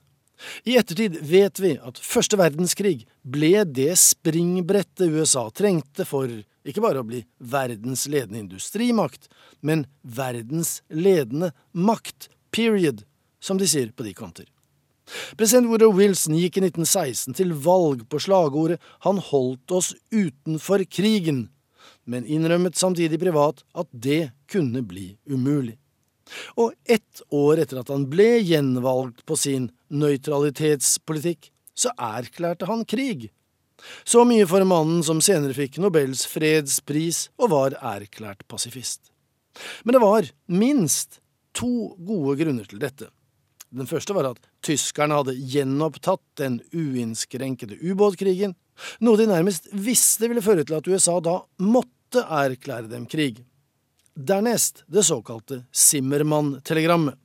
I ettertid vet vi at første verdenskrig ble det springbrettet USA trengte for ikke bare å bli verdens ledende industrimakt, men verdens ledende makt, period, som de sier på de kanter. President Woodrow Wilson gikk i 1916 til valg på slagordet 'Han holdt oss utenfor krigen', men innrømmet samtidig privat at det kunne bli umulig. Og ett år etter at han ble gjenvalgt på sin nøytralitetspolitikk, så erklærte han krig. Så mye for mannen som senere fikk Nobels fredspris og var erklært pasifist. Men det var minst to gode grunner til dette. Den første var at tyskerne hadde gjenopptatt den uinnskrenkede ubåtkrigen, noe de nærmest visste ville føre til at USA da måtte erklære dem krig. Dernest det såkalte Zimmermann-telegrammet.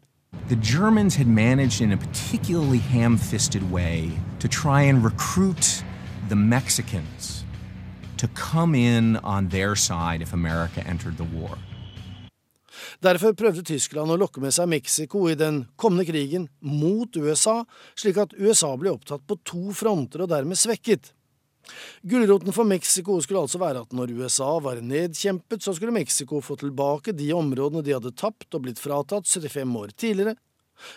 The Germans had managed in a particularly ham fisted way to try and recruit the Mexicans to come in on their side if America entered the war. Derfor prøvde Tyskland å lokke med seg Mexico i den kommende krigen mot USA, slik at USA ble opptatt på to fronter og dermed svekket. Gulroten for Mexico skulle altså være at når USA var nedkjempet, så skulle Mexico få tilbake de områdene de hadde tapt og blitt fratatt 75 år tidligere,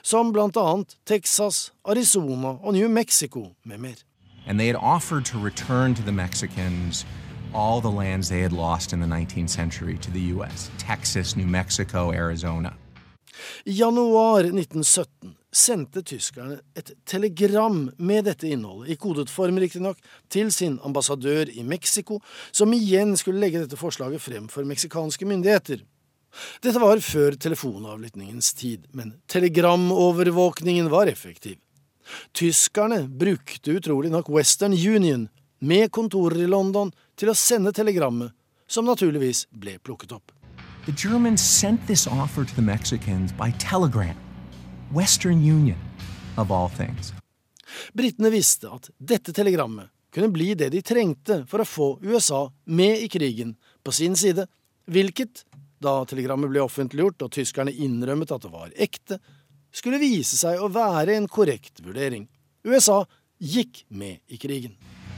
som blant annet Texas, Arizona og New Mexico med mer. And they had offered to return to the Mexicans all the lands they had lost in the 19th century to the U.S. Texas, New Mexico, Arizona. I januar 1917 sendte tyskerne et telegram med dette innholdet, i kodet form riktignok, til sin ambassadør i Mexico, som igjen skulle legge dette forslaget frem for meksikanske myndigheter. Dette var før telefonavlyttingens tid, men telegramovervåkningen var effektiv. Tyskerne brukte utrolig nok Western Union, med kontorer i London, til å sende telegrammet, som naturligvis ble plukket opp. The Germans sent this offer to the Mexicans by telegram. Western Union, of all things. Britene visste at dette telegrammet kunne bli det de trengte for å få USA med i krigen på sin side, hvilket, da telegrammet ble offentliggjort og tyskerne innrømmet at det var ekte, skulle vise seg å være en korrekt vurdering. USA gikk med i krigen.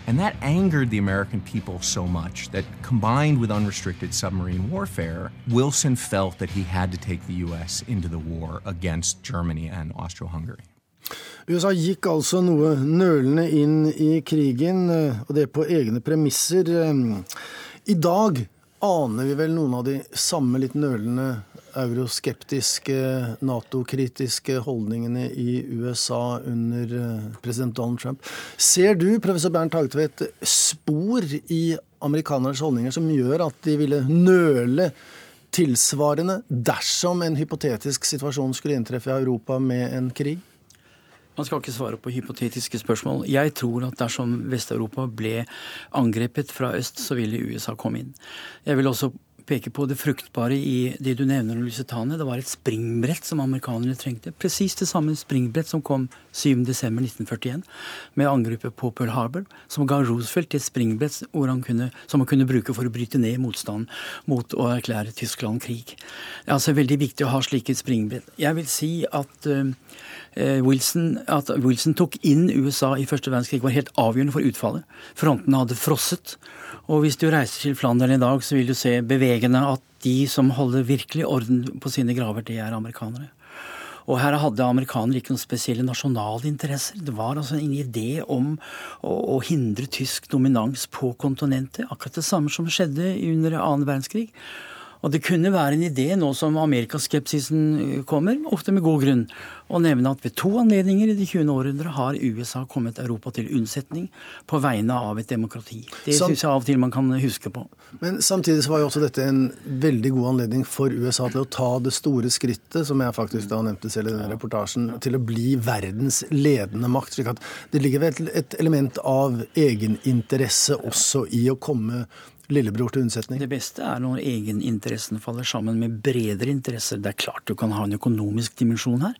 And that angered the American people so much that combined with unrestricted submarine warfare, Wilson felt that he had to take the U.S. into the war against Germany and Austro-Hungary. USA gikk altså noe nølende inn i krigen, eh, og det på egne premisser. Eh, I dag aner vi vel noen av de samme litt nølende euroskeptiske, Nato-kritiske holdningene i USA under eh, president Donald Trump. Ser du, professor Bernt Hagtvedt, spor i amerikanernes holdninger som gjør at de ville nøle tilsvarende dersom en hypotetisk situasjon skulle inntreffe i Europa med en krig? Man skal ikke svare på hypotetiske spørsmål. Jeg tror at dersom Vest-Europa ble angrepet fra øst, så ville USA komme inn. Jeg vil også peke på det fruktbare i det du nevner om Lusitania. Det var et springbrett som amerikanerne trengte. Presis det samme springbrett som kom 7.12.1941 med angrepet på Pearl Harbor, som ga Roosevelt et springbrett kunne, som han kunne bruke for å bryte ned motstand mot å erklære Tyskland krig. Det er altså veldig viktig å ha slike springbrett. Jeg vil si at uh, Wilson, at Wilson tok inn USA i første verdenskrig var helt avgjørende for utfallet. Frontene hadde frosset. Og hvis du reiser til Flandern i dag, så vil du se bevegende at de som holder virkelig orden på sine graver, det er amerikanere. Og her hadde amerikanere ikke noen spesielle nasjonale interesser. Det var altså en idé om å, å hindre tysk dominans på kontinentet. Akkurat det samme som skjedde under annen verdenskrig. Og det kunne være en idé, nå som amerikaskepsisen eh, kommer, ofte med god grunn, å nevne at ved to anledninger i det 20. århundret har USA kommet Europa til unnsetning på vegne av et demokrati. Det syns jeg av og til man kan huske på. Men samtidig så var jo også dette en veldig god anledning for USA til å ta det store skrittet, som jeg faktisk da nevnte selv i denne reportasjen, til å bli verdens ledende makt. slik at det ligger vel et element av egeninteresse også i å komme lillebror til unnsetning? Det beste er når egeninteressen faller sammen med bredere interesser. Det er klart du kan ha en økonomisk dimensjon her,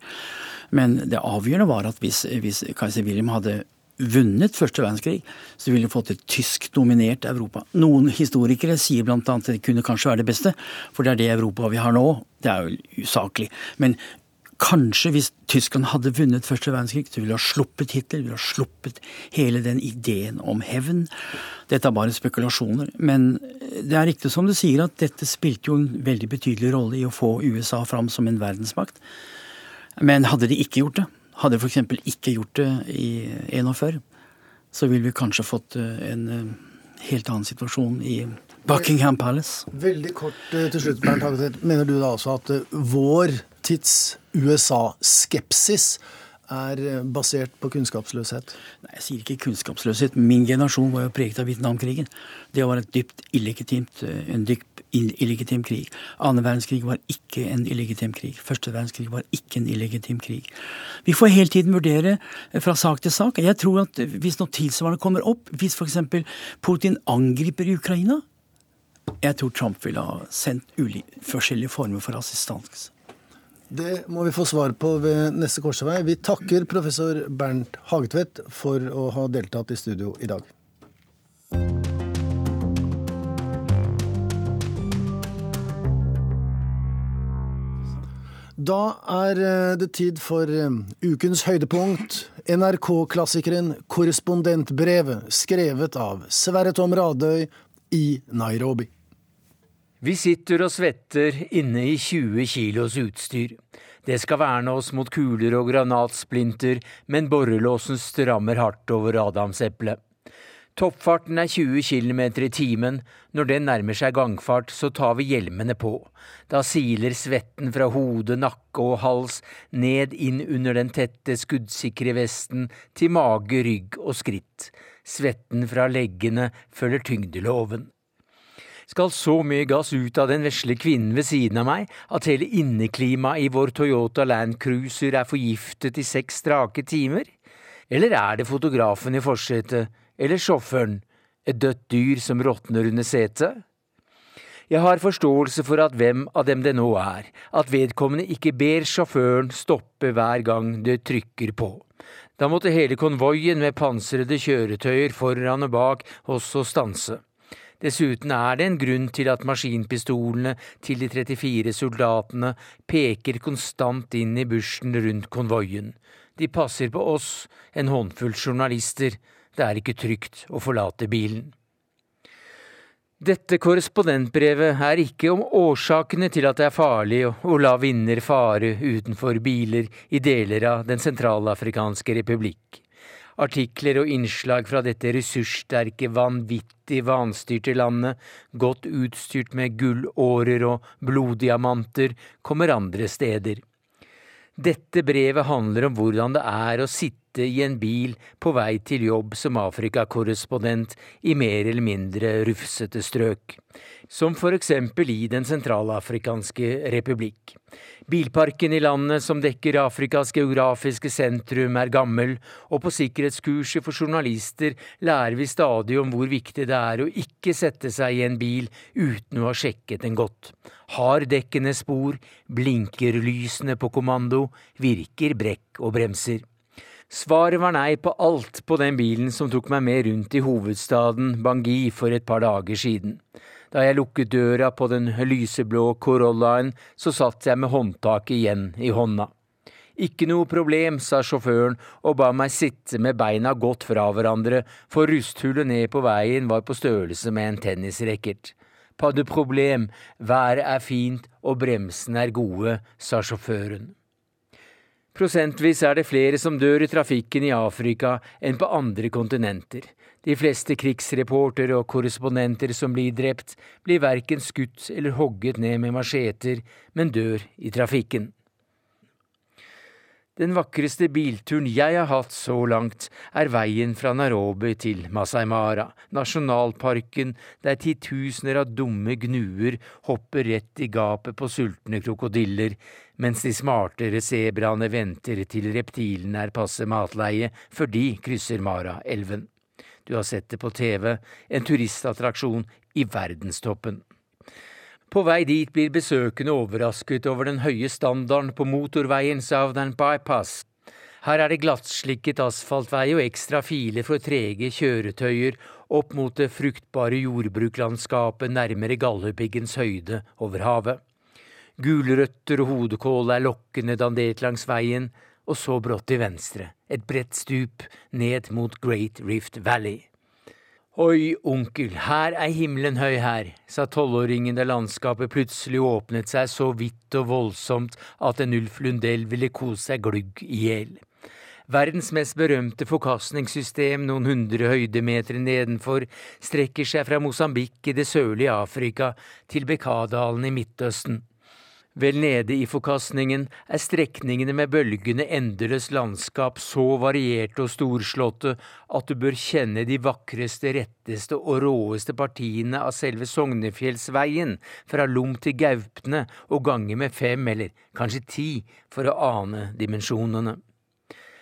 men det avgjørende var at hvis, hvis keiser William hadde vunnet første verdenskrig, så ville vi fått et tysk-dominert Europa. Noen historikere sier bl.a. at det kunne kanskje være det beste, for det er det Europa vi har nå. Det er jo usaklig. Men kanskje hvis Tyskland hadde vunnet første verdenskrig, så ville de ha sluppet Hitler, ville ha sluppet hele den ideen om hevn. Dette er bare spekulasjoner. Men det er riktig som du sier, at dette spilte jo en veldig betydelig rolle i å få USA fram som en verdensmakt. Men hadde de ikke gjort det, hadde de f.eks. ikke gjort det i 41, så ville vi kanskje fått eh, en eh, helt annen situasjon i Buckingham Palace. Veldig kort eh, til slutt, Bernt Hageset. Mener du da altså at vår tids USA-skepsis er basert på kunnskapsløshet? Nei, Jeg sier ikke kunnskapsløshet. Min generasjon var jo preget av Vietnamkrigen. Det var dypt illegitimt, en dypt illegitim krig. Annen verdenskrig var ikke en illegitim krig. Første verdenskrig var ikke en illegitim krig. Vi får hele tiden vurdere fra sak til sak. Jeg tror at hvis noe tilsvarende kommer opp, hvis f.eks. Putin angriper Ukraina Jeg tror Trump ville ha sendt forskjellige former for assistanse. Det må vi få svar på ved neste korsvei. Vi takker professor Bernt Hagetvedt for å ha deltatt i studio i dag. Da er eh, det tid for eh, ukens høydepunkt. NRK-klassikeren Korrespondentbrevet, skrevet av Sverre Tom Radøy i Nairobi. Vi sitter og svetter inne i 20 kilos utstyr. Det skal verne oss mot kuler og granatsplinter, men borrelåsen strammer hardt over adamseplet. Toppfarten er 20 km i timen. Når den nærmer seg gangfart, så tar vi hjelmene på. Da siler svetten fra hode, nakke og hals ned inn under den tette, skuddsikre vesten til mage, rygg og skritt. Svetten fra leggene følger tyngdeloven skal så mye gass ut av den vesle kvinnen ved siden av meg at hele inneklimaet i vår Toyota Land Cruiser er forgiftet i seks strake timer? Eller er det fotografen i forsetet, eller sjåføren, et dødt dyr som råtner under setet? Jeg har forståelse for at hvem av dem det nå er, at vedkommende ikke ber sjåføren stoppe hver gang det trykker på. Da måtte hele konvoien med pansrede kjøretøyer foran og bak også stanse. Dessuten er det en grunn til at maskinpistolene til de 34 soldatene peker konstant inn i bushen rundt konvoien. De passer på oss, en håndfull journalister. Det er ikke trygt å forlate bilen. Dette korrespondentbrevet er ikke om årsakene til at det er farlig å la vinner fare utenfor biler i deler av Den sentralafrikanske republikk. Artikler og innslag fra dette ressurssterke, vanvittig vanstyrte landet, godt utstyrt med gullårer og bloddiamanter, kommer andre steder. Dette brevet handler om hvordan det er å sitte i en bil på vei til jobb som Afrikakorrespondent i mer eller mindre rufsete strøk, som for eksempel i Den sentralafrikanske republikk. Bilparken i landet som dekker Afrikas geografiske sentrum er gammel, og på sikkerhetskurset for journalister lærer vi stadig om hvor viktig det er å ikke sette seg i en bil uten å ha sjekket den godt. Har dekkene spor, blinker lysene på kommando, virker brekk og bremser. Svaret var nei på alt på den bilen som tok meg med rundt i hovedstaden Bangui for et par dager siden. Da jeg lukket døra på den lyseblå Corollaen, så satt jeg med håndtaket igjen i hånda. Ikke noe problem, sa sjåføren og ba meg sitte med beina godt fra hverandre, for rusthullet ned på veien var på størrelse med en tennisracket. Pas de problem, været er fint og bremsene er gode, sa sjåføren. Prosentvis er det flere som dør i trafikken i Afrika enn på andre kontinenter. De fleste krigsreportere og korrespondenter som blir drept, blir verken skutt eller hogget ned med macheter, men dør i trafikken. Den vakreste bilturen jeg har hatt så langt, er veien fra Narobi til Masai Mara, nasjonalparken der titusener av dumme gnuer hopper rett i gapet på sultne krokodiller, mens de smartere sebraene venter til reptilene er passe matleie før de krysser Mara-elven du har sett det på TV, en turistattraksjon i verdenstoppen. På vei dit blir besøkende overrasket over den høye standarden på motorveien Southern Bypass. Her er det glattslikket asfaltvei og ekstra filer for trege kjøretøyer opp mot det fruktbare jordbruklandskapet nærmere Galdhøpiggens høyde over havet. Gulrøtter og hodekål er lokkende dandert langs veien, og så brått til venstre, et bredt stup ned mot Great Rift Valley. Oi, onkel, her er himmelen høy her, sa tolvåringen da landskapet plutselig åpnet seg så vidt og voldsomt at en Ulf Lundell ville kose seg glugg i hjel. Verdens mest berømte forkastningssystem noen hundre høydemeter nedenfor strekker seg fra Mosambik i det sørlige Afrika til Bekadalen i Midtøsten. Vel nede i forkastningen er strekningene med bølgende endeløst landskap så varierte og storslåtte at du bør kjenne de vakreste, retteste og råeste partiene av selve Sognefjellsveien fra Lom til Gaupne og gange med fem eller kanskje ti for å ane dimensjonene.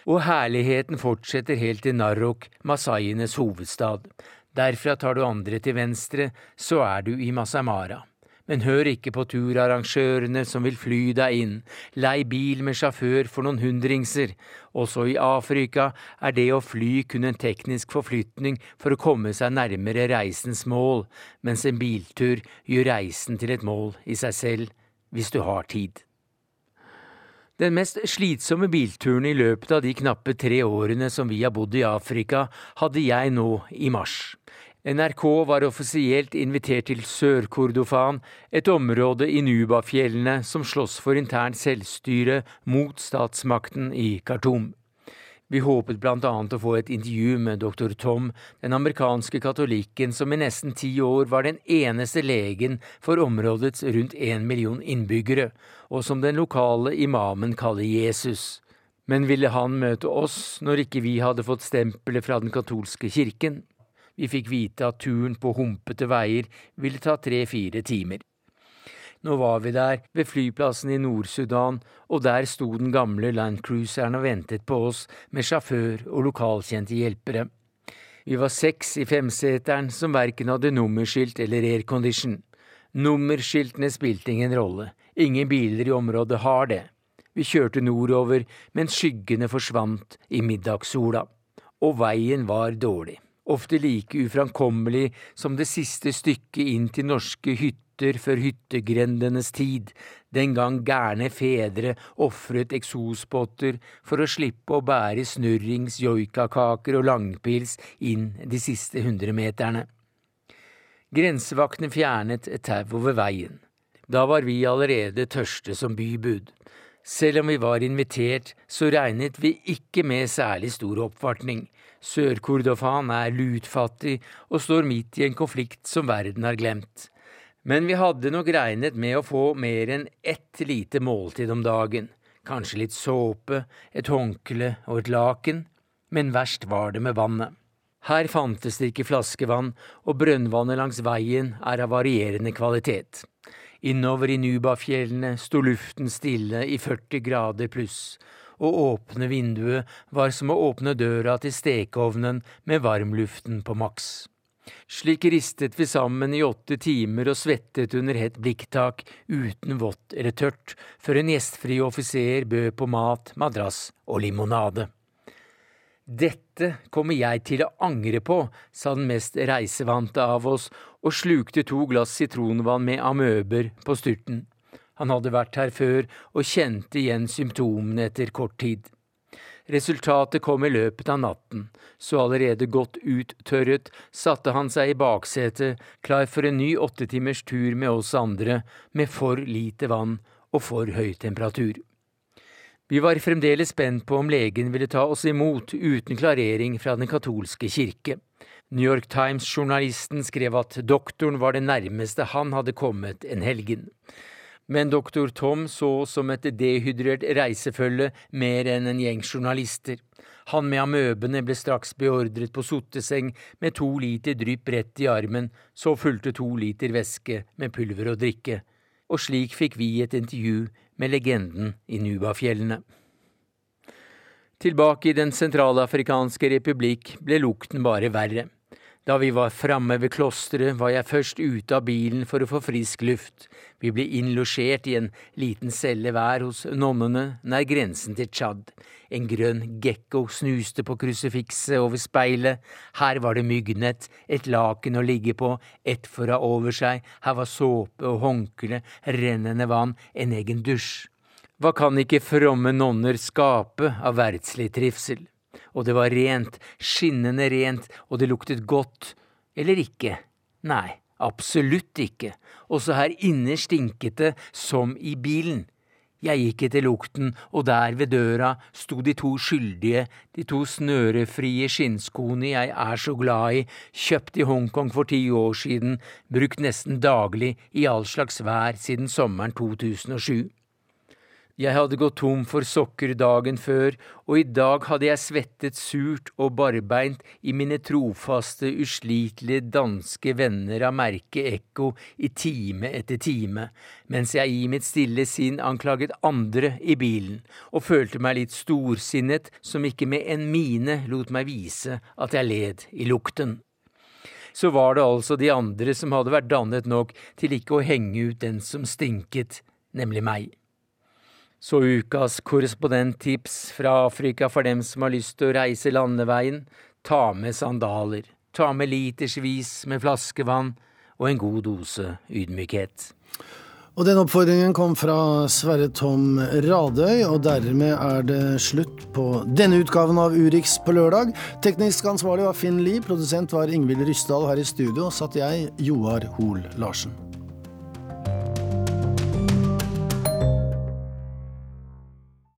Og herligheten fortsetter helt til Narok, masaienes hovedstad. Derfra tar du andre til venstre, så er du i Masamara. Men hør ikke på turarrangørene som vil fly deg inn. Lei bil med sjåfør for noen hundringser. Også i Afrika er det å fly kun en teknisk forflytning for å komme seg nærmere reisens mål, mens en biltur gjør reisen til et mål i seg selv, hvis du har tid. Den mest slitsomme bilturen i løpet av de knappe tre årene som vi har bodd i Afrika, hadde jeg nå i mars. NRK var offisielt invitert til Sør-Kordofan, et område i Nubafjellene som slåss for internt selvstyre mot statsmakten i Khartoum. Vi håpet annet å få et intervju med doktor Tom, den amerikanske katolikken som i nesten ti år var den eneste legen for områdets rundt én million innbyggere, og som den lokale imamen kaller Jesus. Men ville han møte oss når ikke vi hadde fått stempelet fra den katolske kirken? Vi fikk vite at turen på humpete veier ville ta tre–fire timer. Nå var vi der, ved flyplassen i Nord-Sudan, og der sto den gamle landcruiseren og ventet på oss med sjåfør og lokalkjente hjelpere. Vi var seks i femseteren som verken hadde nummerskilt eller aircondition. Nummerskiltene spilte ingen rolle, ingen biler i området har det. Vi kjørte nordover mens skyggene forsvant i middagssola, og veien var dårlig ofte like uframkommelig som det siste stykket inn til norske hytter før hyttegrendenes tid, den gang gærne fedre ofret eksospotter for å slippe å bære snurrings, joikakaker og langpils inn de siste hundremeterne. Grensevaktene fjernet et tau over veien. Da var vi allerede tørste som bybud. Selv om vi var invitert, så regnet vi ikke med særlig stor oppvartning. Sør-Kordofan er lutfattig og står midt i en konflikt som verden har glemt. Men vi hadde nok regnet med å få mer enn ett lite måltid om dagen, kanskje litt såpe, et håndkle og et laken, men verst var det med vannet. Her fantes det ikke flaskevann, og brønnvannet langs veien er av varierende kvalitet. Innover i Nubafjellene sto luften stille i 40 grader pluss, å åpne vinduet var som å åpne døra til stekeovnen med varmluften på maks. Slik ristet vi sammen i åtte timer og svettet under hett blikktak, uten vått eller tørt, før en gjestfri offiser bød på mat, madrass og limonade. Dette kommer jeg til å angre på, sa den mest reisevante av oss og slukte to glass sitronvann med amøber på styrten. Han hadde vært her før og kjente igjen symptomene etter kort tid. Resultatet kom i løpet av natten, så allerede godt uttørret satte han seg i baksetet, klar for en ny åttetimers tur med oss andre, med for lite vann og for høy temperatur. Vi var fremdeles spent på om legen ville ta oss imot uten klarering fra den katolske kirke. New York Times-journalisten skrev at doktoren var det nærmeste han hadde kommet en helgen men doktor Tom så som et dehydrert reisefølge mer enn en gjeng journalister. Han med amøbene ble straks beordret på sotteseng med to liter drypp rett i armen, så fulgte to liter væske med pulver og drikke. Og slik fikk vi et intervju med legenden i Nubafjellene. Tilbake i Den sentralafrikanske republikk ble lukten bare verre. Da vi var framme ved klosteret, var jeg først ute av bilen for å få frisk luft. Vi ble innlosjert i en liten celle hver hos nonnene nær grensen til Tsjad. En grønn gekko snuste på krusifikset over speilet. Her var det myggnett, et laken å ligge på, ett for å ha over seg, her var såpe og håndkle, rennende vann, en egen dusj. Hva kan ikke fromme nonner skape av verdslig trivsel? Og det var rent, skinnende rent, og det luktet godt. Eller ikke? Nei, absolutt ikke. Også her inne stinket det som i bilen. Jeg gikk etter lukten, og der ved døra sto de to skyldige, de to snørefrie skinnskoene jeg er så glad i, kjøpt i Hongkong for ti år siden, brukt nesten daglig i all slags vær siden sommeren 2007. Jeg hadde gått tom for sokker dagen før, og i dag hadde jeg svettet surt og barbeint i mine trofaste, uslitelige danske venner av merket Ekko i time etter time, mens jeg i mitt stille sinn anklaget andre i bilen, og følte meg litt storsinnet som ikke med en mine lot meg vise at jeg led i lukten så var det altså de andre som hadde vært dannet nok til ikke å henge ut den som stinket, nemlig meg. Så ukas korrespondenttips fra Afrika for dem som har lyst til å reise landeveien. Ta med sandaler. Ta med litersvis med flaskevann og en god dose ydmykhet. Og den oppfordringen kom fra Sverre Tom Radøy, og dermed er det slutt på denne utgaven av Urix på lørdag. Teknisk ansvarlig var Finn Lie, produsent var Ingvild Ryssdal, og her i studio satt jeg, Joar Hoel Larsen.